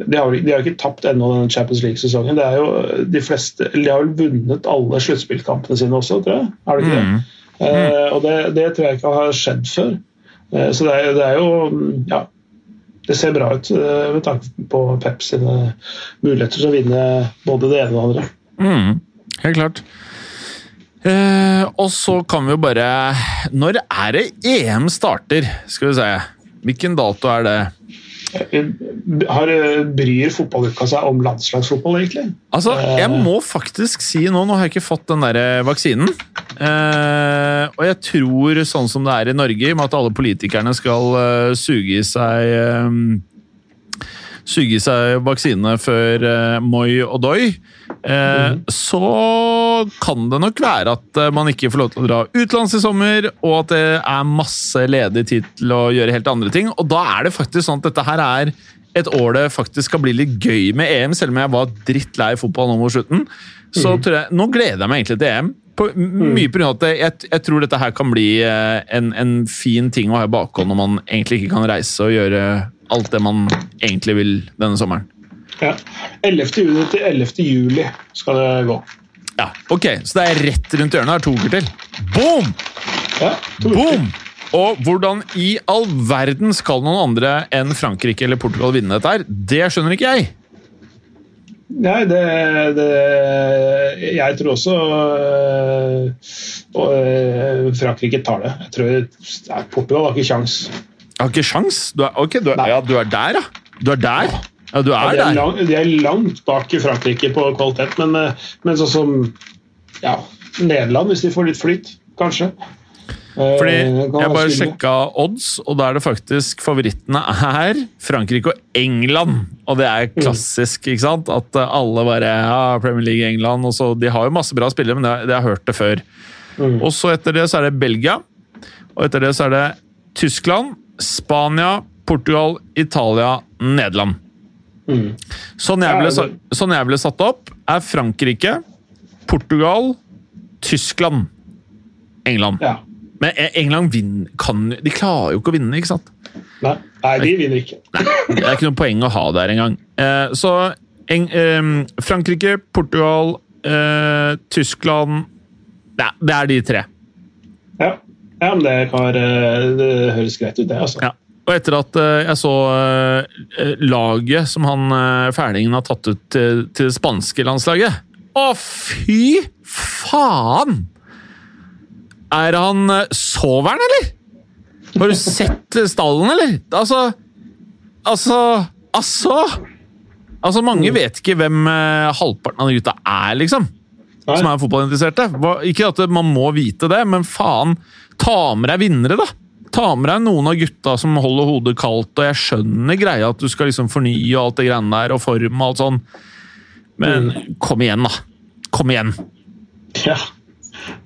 de har, de har ikke tapt ennå denne Champions League-sesongen. Det er jo De fleste, de har vel vunnet alle sluttspillkampene sine også, tror jeg. Har de ikke det? Mm. Uh, og det, det, tror jeg ikke har skjedd før. Eh, så det er, det er, jo Ja. Det ser bra ut eh, med tanke på Pep sine muligheter til å vinne både det ene og det andre. Mm. Helt klart. og så kan vi jo bare Når er det EM starter? Skal vi se. Hvilken dato er det? Har, eh, bryr fotballuka seg om landslagsfotball, egentlig? Altså, Jeg eh. må faktisk si nå Nå har jeg ikke fått den der eh, vaksinen. Eh, og jeg tror, sånn som det er i Norge, med at alle politikerne skal uh, suge i seg um, suge i seg vaksinene før uh, Moi og Doi, uh, mm. så kan det nok være at uh, man ikke får lov til å dra utenlands i sommer, og at det er masse ledig tid til å gjøre helt andre ting. Og da er det faktisk sånn at dette her er et år det faktisk skal bli litt gøy med EM, selv om jeg var drittlei fotball nå mot slutten. Så mm. jeg, nå gleder jeg meg egentlig til EM. På, mye pga. at jeg, jeg, tror dette her kan bli en, en fin ting å ha i bakhånd når man egentlig ikke kan reise og gjøre alt det man egentlig vil denne sommeren. Ja. 11. juni til 11. juli skal det gå. Ja, ok, Så det er rett rundt hjørnet. Har to uker til. Boom! Ja, to Boom! Og hvordan i all verden skal noen andre enn Frankrike eller Portugal vinne dette her? Det skjønner ikke jeg. Nei, det, det Jeg tror også øh, Frankrike tar det. Jeg tror Portugal har ikke kjangs. Har ikke sjans? Du er, ok, du er, ja, du er der, ja. Du er der? Ja, du er, ja, de, er lang, de er langt bak i Frankrike på kvalitet, men, eh, men sånn som ja, Nederland, hvis de får litt flyt, kanskje. Fordi eh, Jeg bare sjekka odds, og da er det faktisk favorittene her Frankrike og England. Og det er mm. klassisk, ikke sant? At alle bare ja, Premier League England. og så, De har jo masse bra spillere, men det, har hørt det før. Mm. Og så etter det så er det Belgia. Og etter det så er det Tyskland, Spania, Portugal, Italia, Nederland. Mm. Sånn, jeg ble, sånn jeg ble satt opp, er Frankrike, Portugal, Tyskland, England. Ja. Men E- England vinner, kan, de klarer jo ikke å vinne, ikke sant? Nei, nei, de vinner ikke. Det er ikke noe poeng å ha der engang. Eh, så eng, eh, Frankrike, Portugal, eh, Tyskland nei, Det er de tre. Ja, ja men det, kan det høres greit ut, det. altså. Ja. Og etter at eh, jeg så eh, laget som han Fælingen har tatt ut til, til det spanske landslaget Å, fy faen! Er han soveren, eller? Har du sett eh, stallen, eller? Altså Altså Altså! Altså, Mange vet ikke hvem eh, halvparten av de gutta er, liksom. Nei. Som er fotballinteresserte. Ikke at man må vite det, men faen, ta med deg vinnere, da! Ta med deg noen av gutta som holder hodet kaldt, og jeg skjønner greia at du skal liksom fornye og alt det greiene der, og form og alt sånn, men kom igjen, da! Kom igjen! Ja.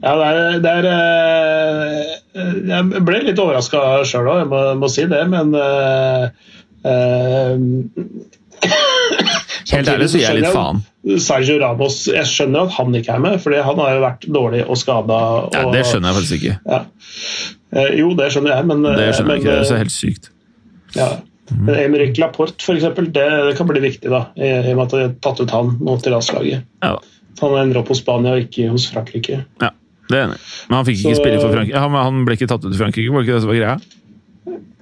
Ja, det er, det er eh, Jeg ble litt overraska sjøl òg, jeg må, må si det, men uh, Helt ærlig så gir jeg litt faen. Sergio Ramos, jeg skjønner at han ikke er med, for han har jo vært dårlig og skada. Ja, det skjønner jeg faktisk ikke. Ja. Eh, Jo, det skjønner jeg, men Det skjønner jeg ikke, det er så helt sykt. ja. Men Emerick Laporte, eksempel, det, det kan bli viktig, da, i i og med at de har tatt ut han nå til landslaget. Ja, Han ender opp hos Spania og ikke hos Frankrike. ja det er enig. Men han fikk ikke Så- spille for Frankrike. Han, han ble ikke tatt ut i Frankrike, var det ikke det som var greia?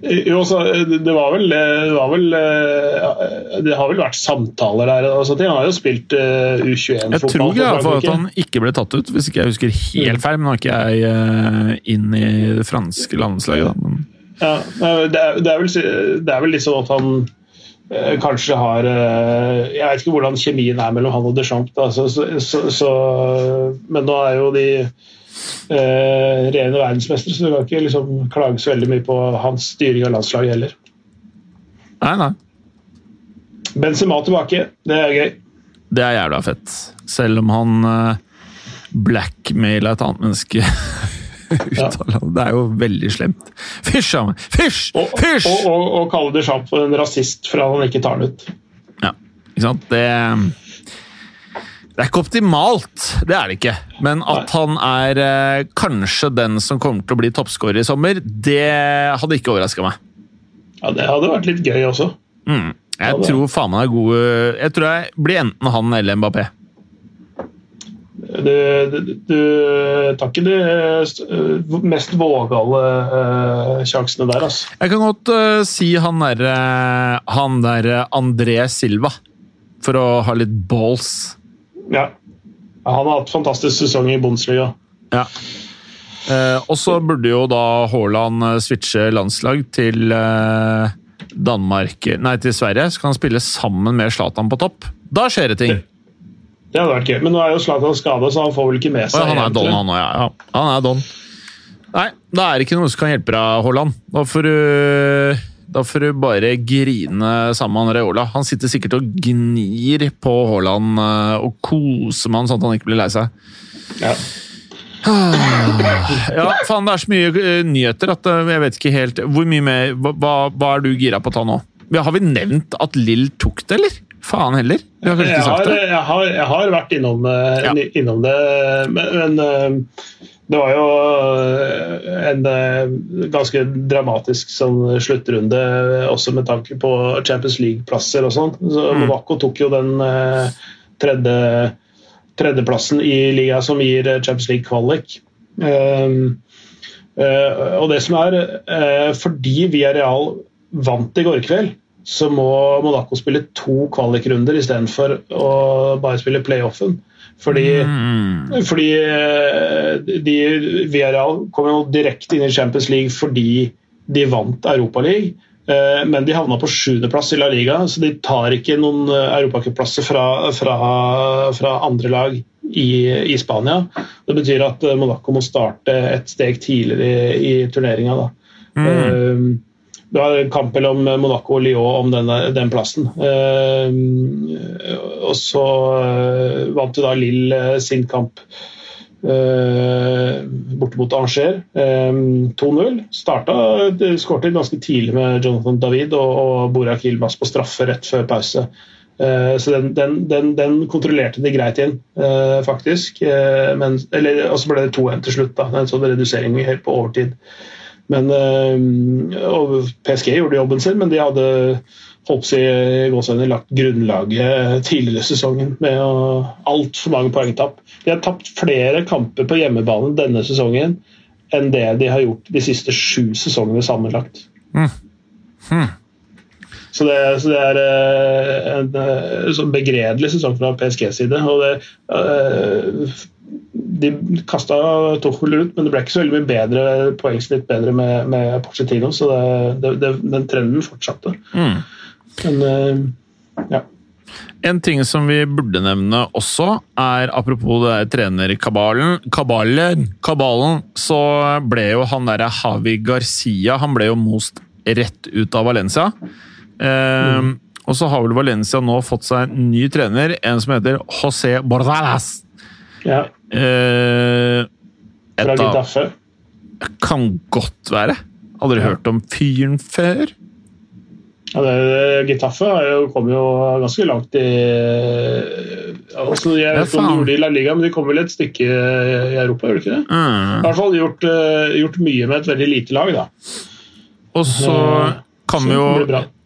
Jo, så det var vel Det, var vel, eh, det har vel vært samtaler der. Altså, de har jo spilt uh, U21-fotball. Jeg tror greia for at han ikke ble tatt ut, hvis ikke jeg husker helt feil. Men nå er ikke jeg uh, inn i det franske landslaget, da. Men Ja, det, er, det, er vel, det er vel sånn at han uh, kanskje har eh, Jeg vet ikke hvordan kjemien er mellom han og Deschamps, da, så, så, så, så, men nå er jo de eh, regjerende verdensmestere, så du kan ikke liksom klage så veldig mye på hans styring av landslaget heller. nei, nei. Benzema tilbake, det er gøy. Det er jævla fett. Selv om han uh, blackmaila et annet menneske ja. Det er jo veldig slemt. Fysj! Fysj! Og, Fysj! og, og, og kalle Deschamps en rasist for at han ikke tar den ut. Ja, ikke sant? Det det er ikke optimalt, det er det ikke. Men at han er eh, kanskje den som kommer til å bli toppskårer i sommer, det hadde ikke overraska meg. Ja, Det hadde vært litt gøy også. Mm. Jeg hadde. tror faen meg er god Jeg tror jeg blir enten han eller Mbappé. Du, du, du tar ikke de eh, mest vågale uh, sjansene der, altså. Jeg kan godt uh, si han derre Han derre André Silva, for å ha litt balls. Ja. Han har hatt fantastisk sesong i Bundesliga. Ja. Eh, og så burde jo da Haaland eh, switche landslag til eh, Danmark Nei, til Sverige. Så kan han spille sammen med Zlatan på topp. Da skjer det ting! Det hadde vært gøy. Men nå er jo Zlatan skada, så han får vel ikke med seg ja, han er don, han òg, ja. ja. Han er don. Nei, da er det ikke noe som kan hjelpe deg, Haaland. Da får du da får du bare grine sammen med Reola. Han sitter sikkert og gnir på Haaland eh, og koser med han sånn at han ikke blir lei seg. Ja. Ja, faen, det er så mye eh, nyheter at eh, jeg vet ikke helt Hvor mye mer Hva, hva- er du gira på å ta nå? Har vi nevnt at Lill tok det, eller? Faen heller. Vi har kanskje Jeg ikke sagt har, det. jeg, har, jeg har vært innom, Ja. innom det, men, men det var jo eh, en eh, ganske dramatisk sånn sluttrunde, også med tanke på Champions League-plasser og sånn. Så Mm. Monaco tok jo den eh, tredje, tredjeplassen i liga som gir Champions League-kvalik. Um, eh, og det som er, fordi Villarreal vant i går kveld, så må Monaco spille to kvalikrunder istedenfor å bare spille playoffen. Fordi, Mm. fordi eh, de, Villarreal kom jo direkte inn i Champions League fordi de vant Europaligaen. Eh, Men de havna på sjuendeplass i La Liga, så de tar ikke noen eh, europacupplasser fra, fra, fra andre lag i, i Spania. Det betyr at Monaco må starte et steg tidligere i, i turneringa. Da. Eh, Det var en kamp mellom Monaco og Lyon om denne, den plassen. Eh, og så eh, vant jo da Lill sin kamp eh, borte mot Arranger. Eh, 2-0. Starta, skårte ganske tidlig med Jonathan David og, og Borak Ilmas på straffe rett før pause. Eh, så den, den, den, den, kontrollerte de greit inn, eh, faktisk. Men, eller, og så ble det 2-1 til slutt. da, En sånn redusering på overtid. Men, og PSG gjorde jobben sin, men de hadde holdt si, lagt grunnlaget tidligere i sesongen med altfor mange poengtap. De har tapt flere kamper på hjemmebane denne sesongen enn det de har gjort de siste sju sesongene sammenlagt. Mm. Hmm. Så det, så det er en, en, en eh, sånn begredelig sesong fra PSGs side. og det, uh, De kasta Tuchel ut, men det ble ikke så veldig mye bedre poengsnitt bedre med, med Pochettino, så det, det, den trenden fortsatte. Mm. Men uh, ja. En ting som vi burde nevne også, er apropos det der trenerkabalen kabalen, kabalen, så ble jo han derre Havi Garcia han ble jo most rett ut av Valencia. Mm. Og så har vel Valencia nå fått seg en ny trener, en som heter José Bordalas. Ja. Eh, Fra Gitaffe? Kan godt være. Aldri hørt om fyren før. Ja, det, Gitaffe kom jo ganske langt i altså, Jeg vet ikke om de gjorde det i La Liga, men de kom vel et stykke i Europa, gjorde de ikke det? Mm. I hvert fall gjort, uh, gjort, mye med et veldig lite lag, da. Og så uh, kan vi jo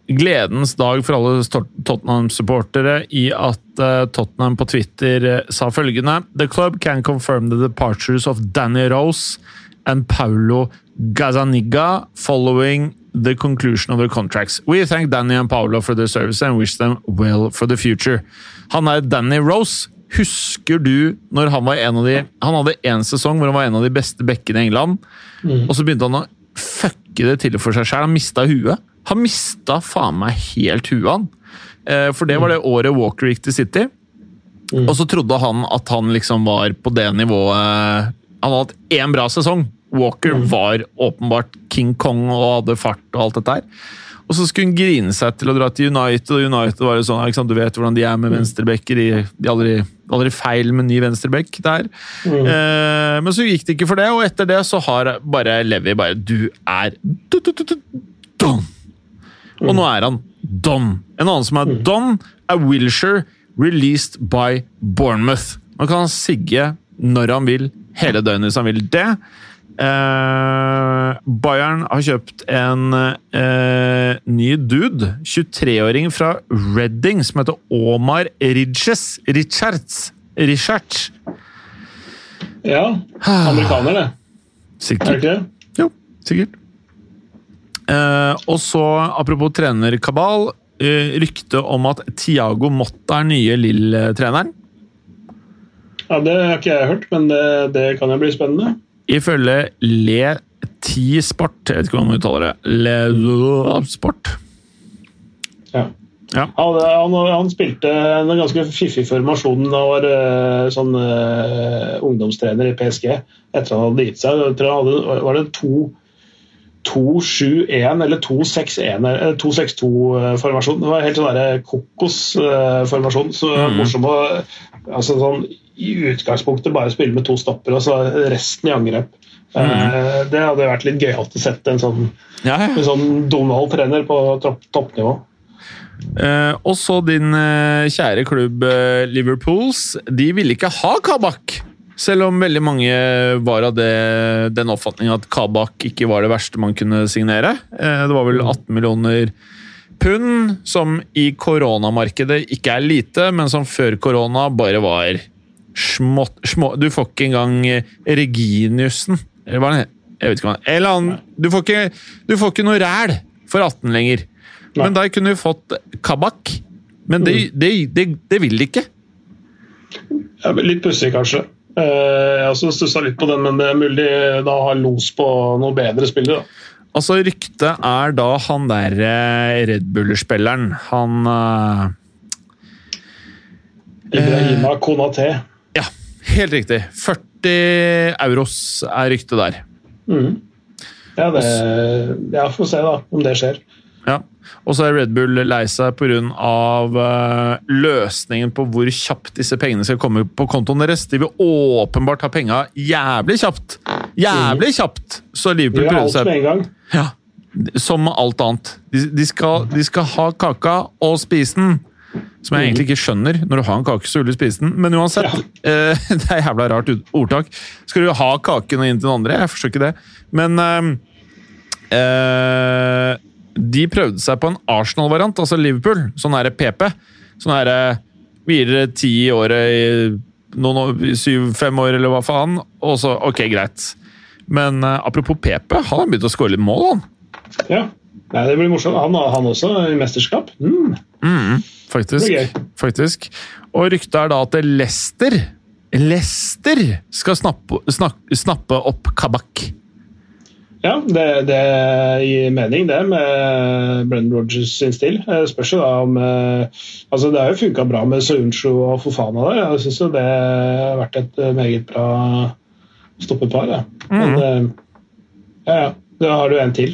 gledens dag for alle Tottenham-supportere i at uh, Tottenham på Twitter uh, sa følgende The club can confirm the departures of Danny Rose and Paulo Gazaniga following the conclusion of their contracts. We thank Danny and Paulo for their service and wish them well for the future. Han er Danny Rose. Husker du når han var en av de Han hadde én sesong hvor han var en av de beste bekkene i England, mm. og så begynte han å fucke det til for seg sjøl. Han mista huet. Han mista faen meg helt huet. Eh, for det var det året Walker gikk til City. Mm. Og så trodde han at han liksom var på det nivået Han hadde hatt én bra sesong. Walker mm. var åpenbart King Kong og hadde fart og alt dette her. Og så skulle hun grine seg til å dra til United, og United var jo sånn, du vet hvordan de er med mm. venstrebacker. De, de aldri, aldri feil med ny venstreback der. Mm. Eh, men så gikk det ikke for det, og etter det så har bare Levi bare Du er done! Og nå er han done. En annen som er Don, er Wilshere, released by Bournemouth. Nå kan han sigge når han vil, hele døgnet hvis han vil det. Uh, Bayern har kjøpt en uh, ny dude, 23-åring fra Redding, som heter Omar Ridges. Richards. Richards. Ja. Amerikaner, det. Sikkert. Er det ikke det? Jo, sikkert. Uh, og så, apropos trenerkabal, uh, rykte om at Tiago Motta er nye Lill-treneren. Ja, Det har ikke jeg hørt, men det, det kan jo bli spennende. Ifølge Le Ti Sport jeg vet ikke hvordan man uttaler det Le Sport. Ja. ja. Han, han, han, spilte en ganske fiffig formasjon da han var uh, sånn ungdomstrener i PSG etter han hadde gitt seg. Var det to 2-7-1 eller 2-6-2-formasjon. Det var helt sånn kokosformasjon. Så mm. morsom å altså sånn, I utgangspunktet bare spille med to stopper og så resten i angrep. Mm. Uh, det hadde vært litt gøyalt å sette en sånn, ja, ja. En sånn Donald-trener på toppnivå. Eh, og så din eh, kjære klubb Liverpools. De ville ikke ha Kabak! Selv om veldig mange var av det, den oppfatning at Kabak ikke var det verste man kunne signere. Eh, det var vel 18 millioner pund, som i koronamarkedet ikke er lite, men som før korona bare var smått små, Du får ikke engang Reginiussen Eller hva det Jeg vet ikke hva Eller annen, du, får ikke, du får ikke noe ræl for 18 lenger. Men da kunne du fått Kabak. Men det, mm. det, det, det vil de ikke. Litt pussig, kanskje. Eh, jeg også stussa litt på den, men det er mulig da har los på noe bedre spillere. Altså, Ryktet er da han der eh, Red Buller-spilleren. Han uh, Ibrahima Konaté. Ja, helt riktig. 40 euros er ryktet der. Mm. Ja, det, ja, får se da om det skjer. Ja. Og så er Red Bull lei seg pga. Uh, løsningen på hvor kjapt disse pengene skal komme på kontoen deres. De vil åpenbart ha penga jævlig kjapt! Jævlig kjapt! Så Liverpool prøver seg ja, Som alt annet. De, de, skal, de, skal, ha kaka og spise den. Som jeg egentlig ikke skjønner. Når du har en kake, så vil du spise den. Men uansett, eh, det er jævla rart ordtak. Skal du ha kaken og inn til den andre? Jeg forstår ikke det. Men uh, eh, de prøvde seg på en Arsenal-variant, altså Liverpool. Sånn er det PP. Sånn er det Vi gir dere ti i året i syv-fem år, eller hva faen. Og så Ok, greit. Men eh, apropos PP, han har begynt å skåre litt mål, han. Ja. Nei, det blir morsomt. Han, han også i mesterskap. Mm. Faktisk. Er gøy. faktisk. Og ryktet er da at Lester Lester skal snappe, snak, snappe opp Kabak. Ja, det, det gir mening, det, med Brennan Rogers sin stil. Eh, Spørs jo da om eh, Altså, det har jo funka bra med Soyuncu og Fofana der. Jeg syns jo det har vært et eh, meget bra stoppepar. Ja. Men eh, ja, ja. Da har du en til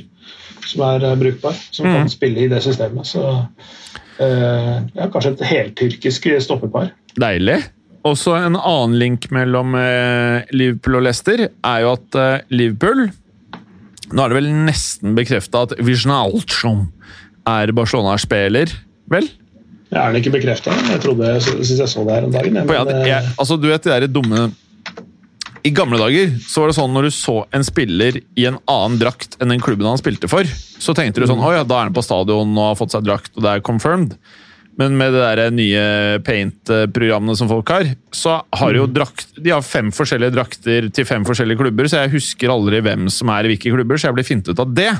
som er brukbar, som kan spille i det systemet. Så eh, ja, kanskje et heltyrkisk stoppepar. Deilig. Også en annen link mellom Liverpool og Leicester er jo at Liverpool Nå er det vel nesten bekrefta at Wijnaldum er Barcelona-spiller, vel? Jeg er den ikke bekrefta. Jeg trodde jeg synes jeg så det her om dagen. jeg, For Men, jeg, jeg, eh, altså, du vet de der dumme I gamle dager så var det sånn når du så en spiller i en annen drakt enn den klubben han spilte for, så tenkte du sånn Å ja, da er han på stadion og har fått seg drakt, og det er confirmed. Men med det der nye paint-programmene som folk har, så har jo drakt, de har fem forskjellige drakter til fem forskjellige klubber, så jeg husker aldri hvem som er i hvilke klubber, så jeg blir fintet ut av det.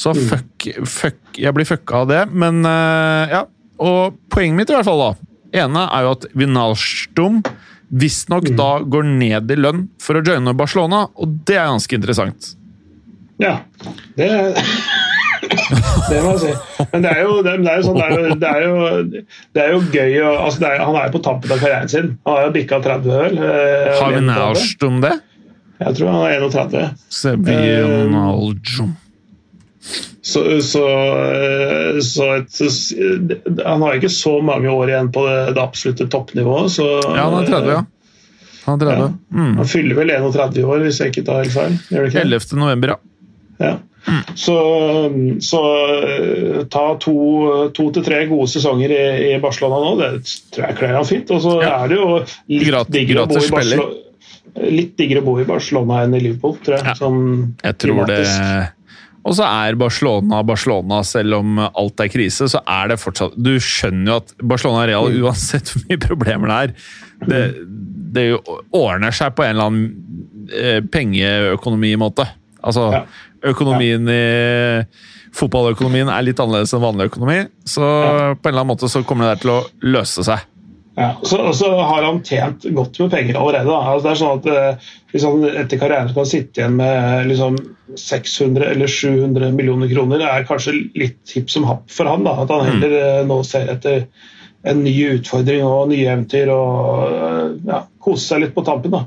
Så fuck, fuck Jeg blir fucka av det, men eh, ja. Og poenget mitt i hvert fall, da. ene er jo at Vinalstum visstnok da går ned i lønn for å joine Barcelona, og det er ganske interessant. Ja, det Det må jeg si. Men det er jo, det, det er jo sånn, det er jo, det er jo, det er jo gøy å altså er, Han er jo på tampen av karrieren sin. Han har jo bikka 30 øl. eh, Har vi nærst om det? Jeg tror han er 31. Se, Vinaldum. Så, så, eh, så et, Han har ikke så mange år igjen på det, det absolutte toppnivået. Så, Ja, han er 30, ja. Han er 30. Mm. Han fyller vel 31 år, hvis jeg ikke tar helt feil. Gjør 11. november, ja. Ja. Så, så eh, ta to, to til tre gode sesonger i, i Barcelona nå, det tror jeg kler han fint. Og så Ja. er det jo litt Grat- diggere å bo i spiller. Barcelona. Litt diggere å bo i Barcelona enn i Liverpool, tror jeg. Ja. Sånn Jeg tror det. Og så er Barcelona Barcelona, selv om alt er krise, så er det fortsatt Du skjønner jo at Barcelona er real Mm. uansett hvor mye problemer det er. Det, det jo ordner seg på en eller annen eh, pengeøkonomimåte. Altså, Ja. Økonomien i Fotballøkonomien er litt annerledes enn vanlig økonomi, så Ja. på en eller annen måte så kommer det der til å løse seg. Ja, så, så har han tjent godt med penger allerede. Altså, det er sånn at liksom, han etter karrieren skal sitte igjen med liksom 600 eller 700 millioner kroner, det er kanskje litt hipp som happ for han. Da. At han heller mm. nå ser etter en ny utfordring og nye eventyr og eh, ja, kose seg litt på tampen. da.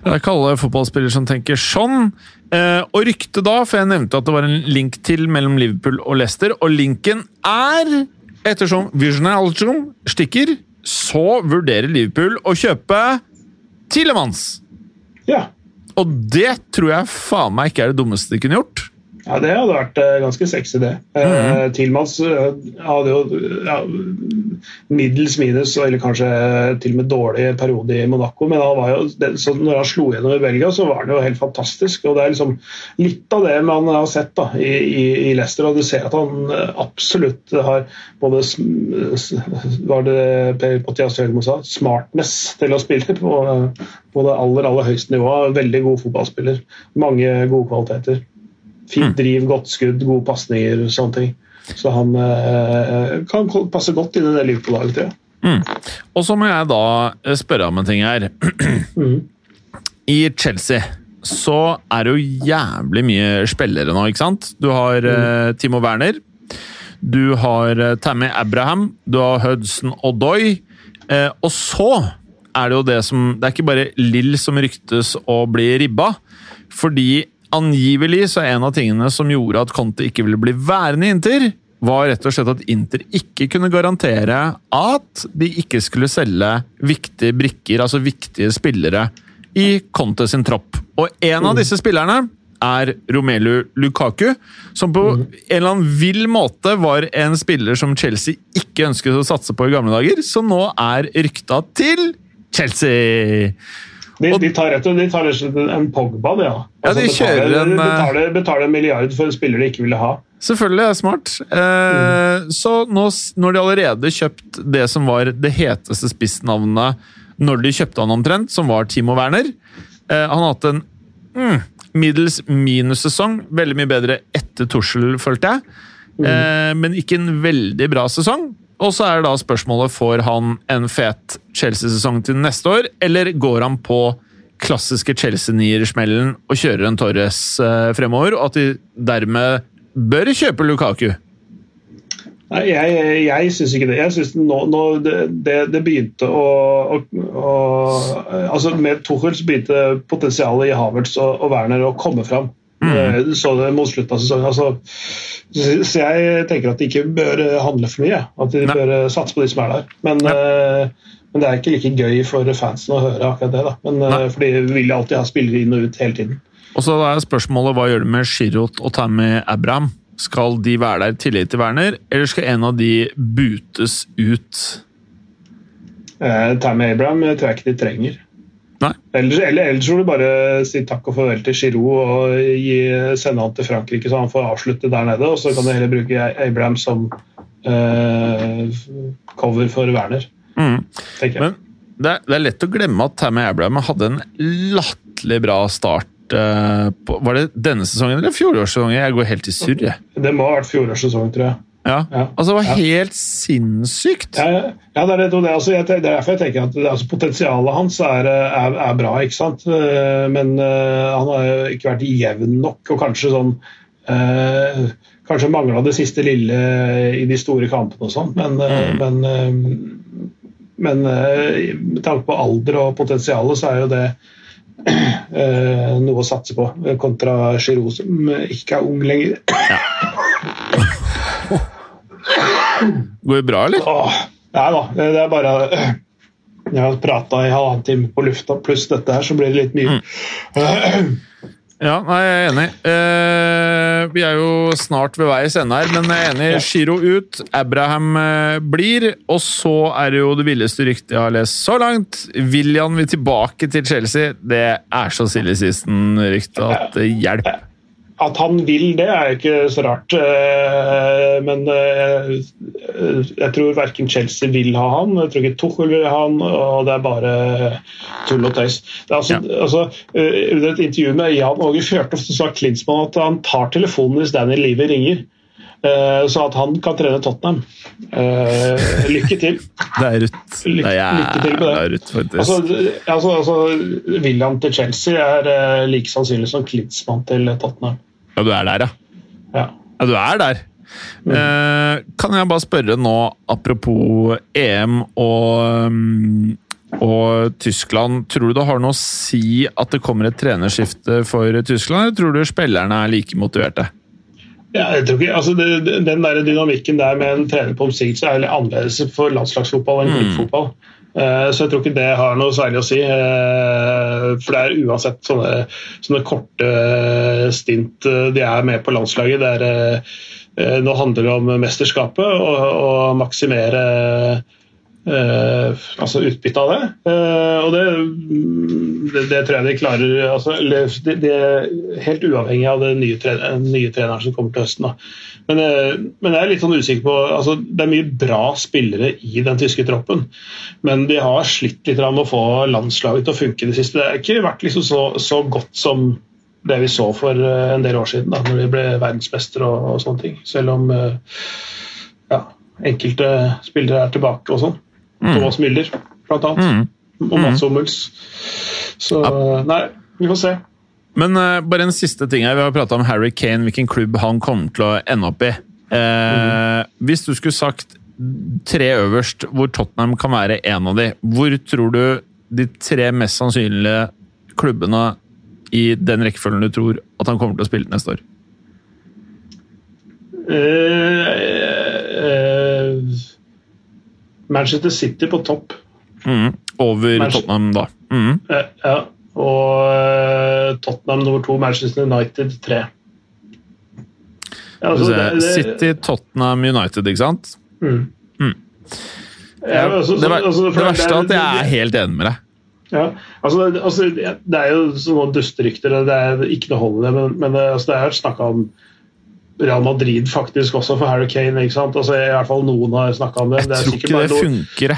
Det er ikke alle fotballspillere som tenker sånn. Eh, og ryktet da, for jeg nevnte at det var en link til mellom Liverpool og Leicester, og linken er Ettersom Wijnaldum stikker, så vurderer Liverpool å kjøpe Tilemans. Ja. Og det tror jeg faen meg ikke er det dummeste de kunne gjort. Ja, Det hadde vært eh, ganske sexy, det. Eh, Tilmans eh, hadde jo ja, middels minus, eller kanskje til og med dårlig periode i Monaco. Men han var jo, når han slo gjennom i Belgia, så var han jo helt fantastisk. og Det er liksom litt av det man har sett da, i, i, i Leicester. og Du ser at han eh, absolutt har både var det Per Pothias Høgmo sa, smartness til å spille på, eh, på det aller, aller høyeste nivået. Veldig god fotballspiller. Mange gode kvaliteter. Fint driv, godt skudd, gode pasninger, sånne ting. Så han eh, kan passe godt inn i det Liverpool-laget, tror jeg. Og så må jeg da eh, spørre om en ting her. I Chelsea så er det jo jævlig mye spillere nå, ikke sant? Du har eh, Timo Werner. Du har eh, Tammy Abraham. Du har Hudson Odoi. Eh, og så er det jo det som Det er ikke bare Lill som ryktes å bli ribba. Fordi angivelig så er en av tingene som gjorde at Conte ikke ville bli værende i Inter, var rett og slett at Inter ikke kunne garantere at de ikke skulle selge viktige brikker, altså viktige spillere, i Conte sin tropp. Og en av disse spillerne er Romelu Lukaku, som på en eller annen vill måte var en spiller som Chelsea ikke ønsket å satse på i gamle dager, som nå er rykta til Chelsea. De, de tar rett og de tar slett en Pogba, det, ja. Ja, de kjører betaler, en, eh, betaler, betaler en milliard for en spiller de ikke ville ha. Selvfølgelig, det er smart. Eh, Så nå, når de allerede kjøpt det som var det heteste spissnavnet når de kjøpte han omtrent, som var Timo Werner eh, Han har hatt en mm, middels minus-sesong. Veldig mye bedre etter Tussel, følte jeg. Eh, men ikke en veldig bra sesong. Og så er da spørsmålet får han en fet Chelsea-sesong til neste år, eller går han på klassiske Chelsea-nier-smellen og kjører en Torres eh, fremover, og at de dermed bør kjøpe Lukaku? Nei, jeg, jeg syns ikke det. Jeg synes nå, nå det, det, det begynte å, å, å altså Med Tuchels begynte potensialet i Havertz og, og Werner å komme fram. Eh, Du så det mot slutten av sesongen. Altså, så jeg tenker at de ikke bør eh, handle for mye. At de Nei. bør eh, satse på de som er der. Men, uh, men det er ikke like gøy for fansen å høre akkurat det. da. Men, uh, for de vil alltid ha spillere inn og ut hele tiden. Og så er spørsmålet hva gjør du med Shirot og Tammy Abraham? Skal de være der i tillegg til Werner, eller skal en av de butes ut? Eh, Tammy Abraham tror jeg ikke de trenger. Ellers, eller, ellers vil du bare si takk og farvel til Giroud og gi, sende han til Frankrike, så han får avslutte der nede. Og så kan du heller bruke Abraham som eh, cover for Werner, Mm. tenker jeg. Men det er, det er lett å glemme at Tammy Abraham hadde en latterlig bra start eh, på, Var det denne sesongen eller fjorårssesongen? Jeg går helt i surr, jeg. Det må ha vært fjorårssesongen, tror jeg. Ja. Ja. Altså, det var Ja. helt sinnssykt! Ja, ja det, er det, det, altså, jeg, det er derfor jeg tenker at altså, potensialet hans er, er, er bra, ikke sant? Eh, men uh, han har jo ikke vært jevn nok, og kanskje sånn uh, Kanskje mangla det siste lille i de store kampene og sånn, men, eh, men, uh, men med tanke på alder og potensialet, så er jo det noe å satse på, kontra Giroud, som ikke er ung lenger. Går det bra, eller? Åh, nei da, det er bare Jeg har prata i halvannen time på lufta, pluss dette her, så blir det litt mye. Ja, nei, jeg er enig. Eh, vi er jo snart ved veis ende her, men jeg er enig. Giro ut, Abraham eh, blir, og så er det jo det villeste ryktet jeg har lest så langt. William vil tilbake til Chelsea. Det er så silly season-rykte at det hjelper. At han vil det, er ikke så rart. eh, Men eh, jeg tror verken Chelsea vil ha han, jeg tror ikke Tuchel vil ha han, og det er bare tull og tøys. Det er altså, altså, eh, under et intervju med Jan Åge Fjørtoft sa Klinsmann at han tar telefonen hvis Danny Lever ringer. Så at han kan trene Tottenham. Lykke til. Det er rutt. Det Lykke- er lykke til med det. jævla rutt, faktisk. Altså, altså, altså, William til Chelsea er like sannsynlig som Klinsmann til Tottenham. Ja, du er der, ja. Ja. Ja, du er der. Eh, kan jeg bare spørre nå, apropos EM og, mm, og Tyskland. Tror du det har noe å si at det kommer et trenerskifte for Tyskland, eller tror du spillerne er like motiverte? Ja, jeg tror ikke, altså det, Den der dynamikken der med en trener på omsigelse er litt annerledes for landslagsfotball enn klubbfotball. Eh, Så jeg tror ikke det har noe særlig å si. eh, For det er uansett sånne, sånne korte stint eh, de er med på landslaget. Det er, eh, eh, nå handler det om mesterskapet og, og maksimere eh, altså utbytte av det. Uh, og det, det, det tror jeg de klarer altså, det, det Helt uavhengig av den nye, tre, nye treneren som kommer til høsten. Men, uh, men jeg er litt sånn usikker på altså, Det er mye bra spillere i den tyske troppen, men de har slitt litt med å få landslaget til å funke i det siste. Det har ikke vært liksom så, så godt som det vi så for en del år siden, da når vi ble verdensmestere og, og sånne ting. Selv om ja, enkelte spillere er tilbake og sånn. Thomas Müller, blant annet. Og Mats Hummels. Så nei, vi får se. Men uh, bare en siste ting her. Vi har prata om Harry Kane, hvilken klubb han kommer til å ende opp i. Eh, Hvis du skulle sagt tre øverst hvor Tottenham kan være en av de, hvor tror du de tre mest sannsynlige klubbene i den rekkefølgen du tror at han kommer til å spille neste år? Uh, Manchester City på topp. Mm. Over Manchester- Tottenham, da. Mm. Eh, ja. Og eh, Tottenham nummer to, Manchester United tre. Ja, altså, det- det- City, Tottenham, United, ikke sant? Mm. Mm. Ja, altså, det, altså, det verste er at jeg er helt enig med deg. Ja, altså, det- altså, det er jo sånne dusterykter, det er ikke noe hold i det, men, men det, altså, det er snakka om Real Madrid faktisk også for Harry Kane. ikke sant? Altså, I hvert fall noen har snakka om det. Jeg det tror ikke bare det funker.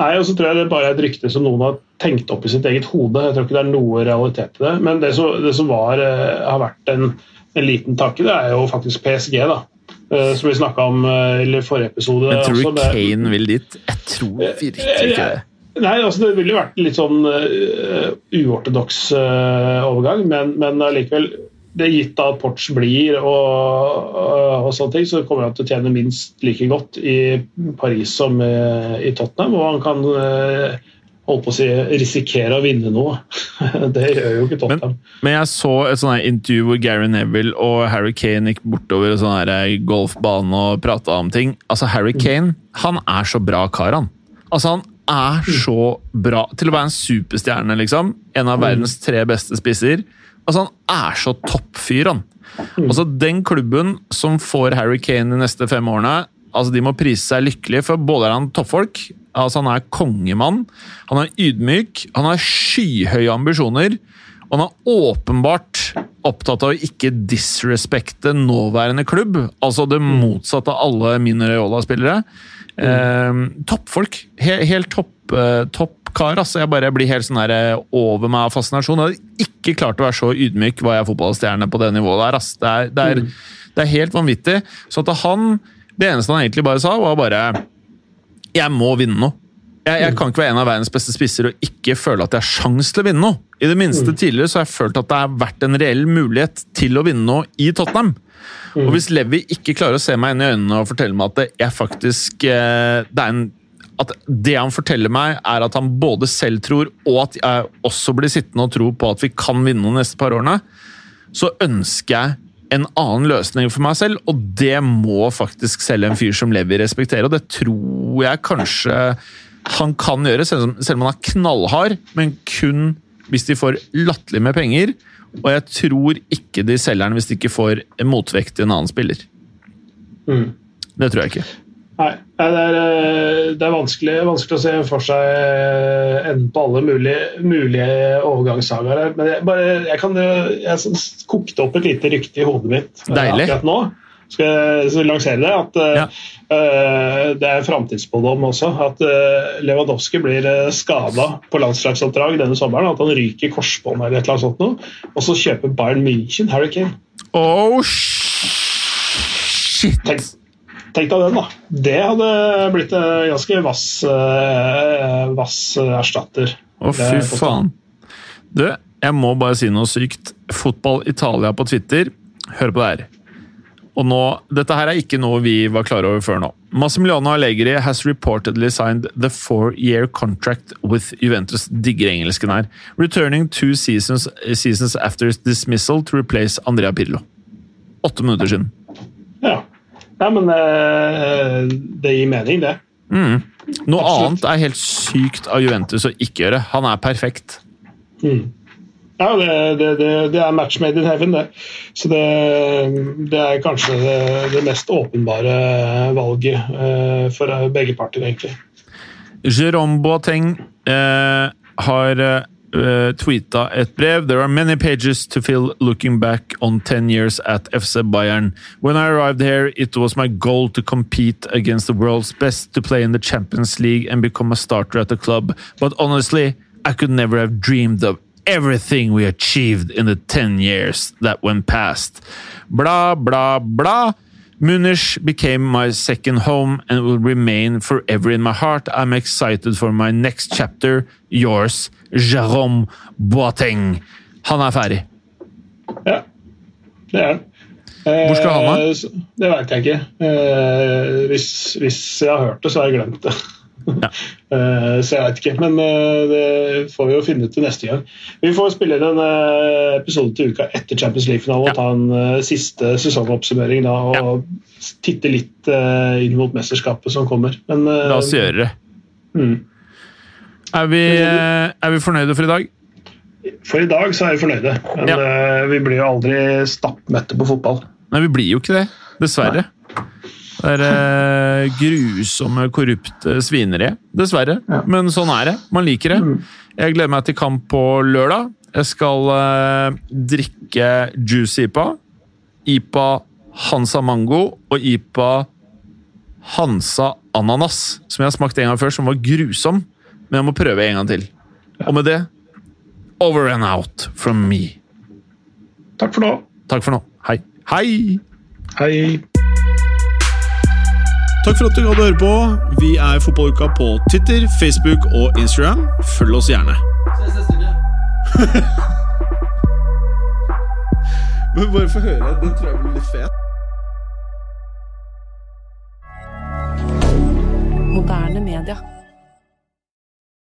Nei, og så tror jeg det bare er et rykte som noen har tenkt opp i sitt eget hode. Jeg tror ikke det er noe realitet i det. Men det som, det som var, eh, har vært en, en liten tanke, det er jo faktisk PSG, da. Eh, Som vi snakka om eh, i forrige episode. Men tror du det- Kane vil dit? Jeg tror virkelig ikke det. Nei, altså Det ville vært litt sånn uh, uortodoks uh, overgang, men, men allikevel det gitt at Porch blir og, og, og sånne ting, så kommer han til å tjene minst like godt i Paris som eh, i Tottenham. Og han kan holde holdt på å si, risikere å vinne noe. det gjør jo ikke Tottenham. Men jeg så et sånt intervju hvor Gary Neville og Harry Kane gikk bortover en sånn golfbane og prata om ting. Altså, Harry Kane han er så bra kar, han. Altså, han er så bra til å være en superstjerne, liksom. En av verdens tre beste spisser. Altså, han er så toppfyr, han. Altså, den klubben som får Harry Kane de neste fem årene, altså, de må prise seg lykkelige, for både er han toppfolk, altså, han er kongemann, han er ydmyk, han har skyhøye ambisjoner, og han er åpenbart opptatt av å ikke disrespekte nåværende klubb, altså det motsatte av alle mine Reola-spillere. Eh, toppfolk. Helt, helt topp, eh, topp kar. Altså. Jeg bare blir helt sånn der, eh, over meg av fascinasjon. Jeg hadde ikke klart å være så ydmyk var jeg fotballstjerne på det nivået der. Altså. Det er, det er, det er helt vanvittig. Så at han Det eneste han egentlig bare sa, var bare Jeg må vinne noe. Jeg, jeg kan ikke være en av verdens beste spisser og ikke føle at jeg har sjans til å vinne noe. I det minste tidligere så har jeg følt at det har vært en reell mulighet til å vinne noe i Tottenham. Og hvis Levi ikke klarer å se meg inn i øynene og fortelle meg at det jeg faktisk eh, det er en at det han forteller meg, er at han både selv tror, og at jeg også blir sittende og tro på at vi kan vinne de neste par årene, så ønsker jeg en annen løsning for meg selv, og det må faktisk selv en fyr som Levi respektere. Og det tror jeg kanskje han kan gjøre, selv om, han er knallhard, men kun hvis de får latterlig med penger. Og jeg tror ikke de selger den hvis de ikke får motvekt til en annen spiller. Mm. Det tror jeg ikke. Nei, det er, eh, det er vanskelig, vanskelig å se for seg eh, enden på alle mulige, mulige overgangssagaer. Men jeg, bare, jeg, kan, jeg kokte opp et lite rykte i hodet mitt eh, Deilig. akkurat nå. Skal jeg lansere det? At Ja. uh, Det er framtidsspådom også. At uh, Lewandowski blir skada på landslagsoppdrag denne sommeren. At han ryker korsbånd eller et eller annet sånt noe. Og så kjøper Bayern München Harry Kane. Oh, shit! Tenk, tenk deg den, da. Det hadde blitt en ganske vass, eh, vass erstatter. Å, fy faen. Du, jeg må bare si noe sykt. Fotball Italia på Twitter. Hør på det her. Og nå, Dette her er ikke noe vi var klar over før nå. Massimiliano Allegri has reportedly signed the four-year contract with Juventus. Digger engelsken her. Returning two seasons, seasons after dismissal to replace Andrea Pirlo. Åtte minutter siden. Ja. Nei, men eh, det gir mening, det. Mm. Noe Absolutt. annet er helt sykt av Juventus å ikke gjøre. Han er perfekt. Mm. Ja, det, det, det, det er match made in heaven, det. Så det, det er kanskje det, mest åpenbare valget uh, for begge parter, egentlig. Jérôme Boateng uh, har eh, tweeta et brev. There are many pages to fill looking back on 10 years at FC Bayern. When I arrived here, it was my goal to compete against the world's best, to play in the Champions League and become a starter at the club. But honestly, I could never have dreamed of everything we achieved in the 10 years that went past. Blah, blah, blah. Munich became my second home and will remain forever in my heart. I'm excited for my next chapter. Yours, Jérôme Boateng. Han er ferdig. Ja, det er. Eh, Hvor skal han da? Det veit jeg ikke. Eh, hvis, hvis jeg har hørt det, så har jeg glemt det. Ja. Eh, så jeg veit ikke. Men eh, det får vi jo finne ut til neste gang. Vi får spille en eh, episode til uka etter Champions League-finalen Ja. og ta en siste sesongoppsummering da, og titte litt inn mot mesterskapet som kommer. Men La oss gjøre det. mm. Er vi, er vi fornøyde for i dag? For i dag så er vi fornøyde, men Ja. vi blir jo aldri stappmette på fotball. Nei, vi blir jo ikke det. Dessverre. Det er eh, grusomme, korrupte svineriet. Dessverre. Ja. Men sånn er det. Man liker det. Mm. Jeg gleder meg til kamp på lørdag. Jeg skal eh, drikke Juice IPA, IPA Hansa Mango og IPA Hansa Ananas, som jeg har smakt en gang før, som var grusom. Men jeg må prøve en gang til. Og med det over and out from me. Takk for nå. Takk for nå. Hei. Hei! Hei. Takk for at du gadd å høre på. Vi er Fotballuka på Twitter, Facebook og Instagram. Følg oss gjerne. Men bare få høre. Den tror jeg blir litt fet. Moderne media.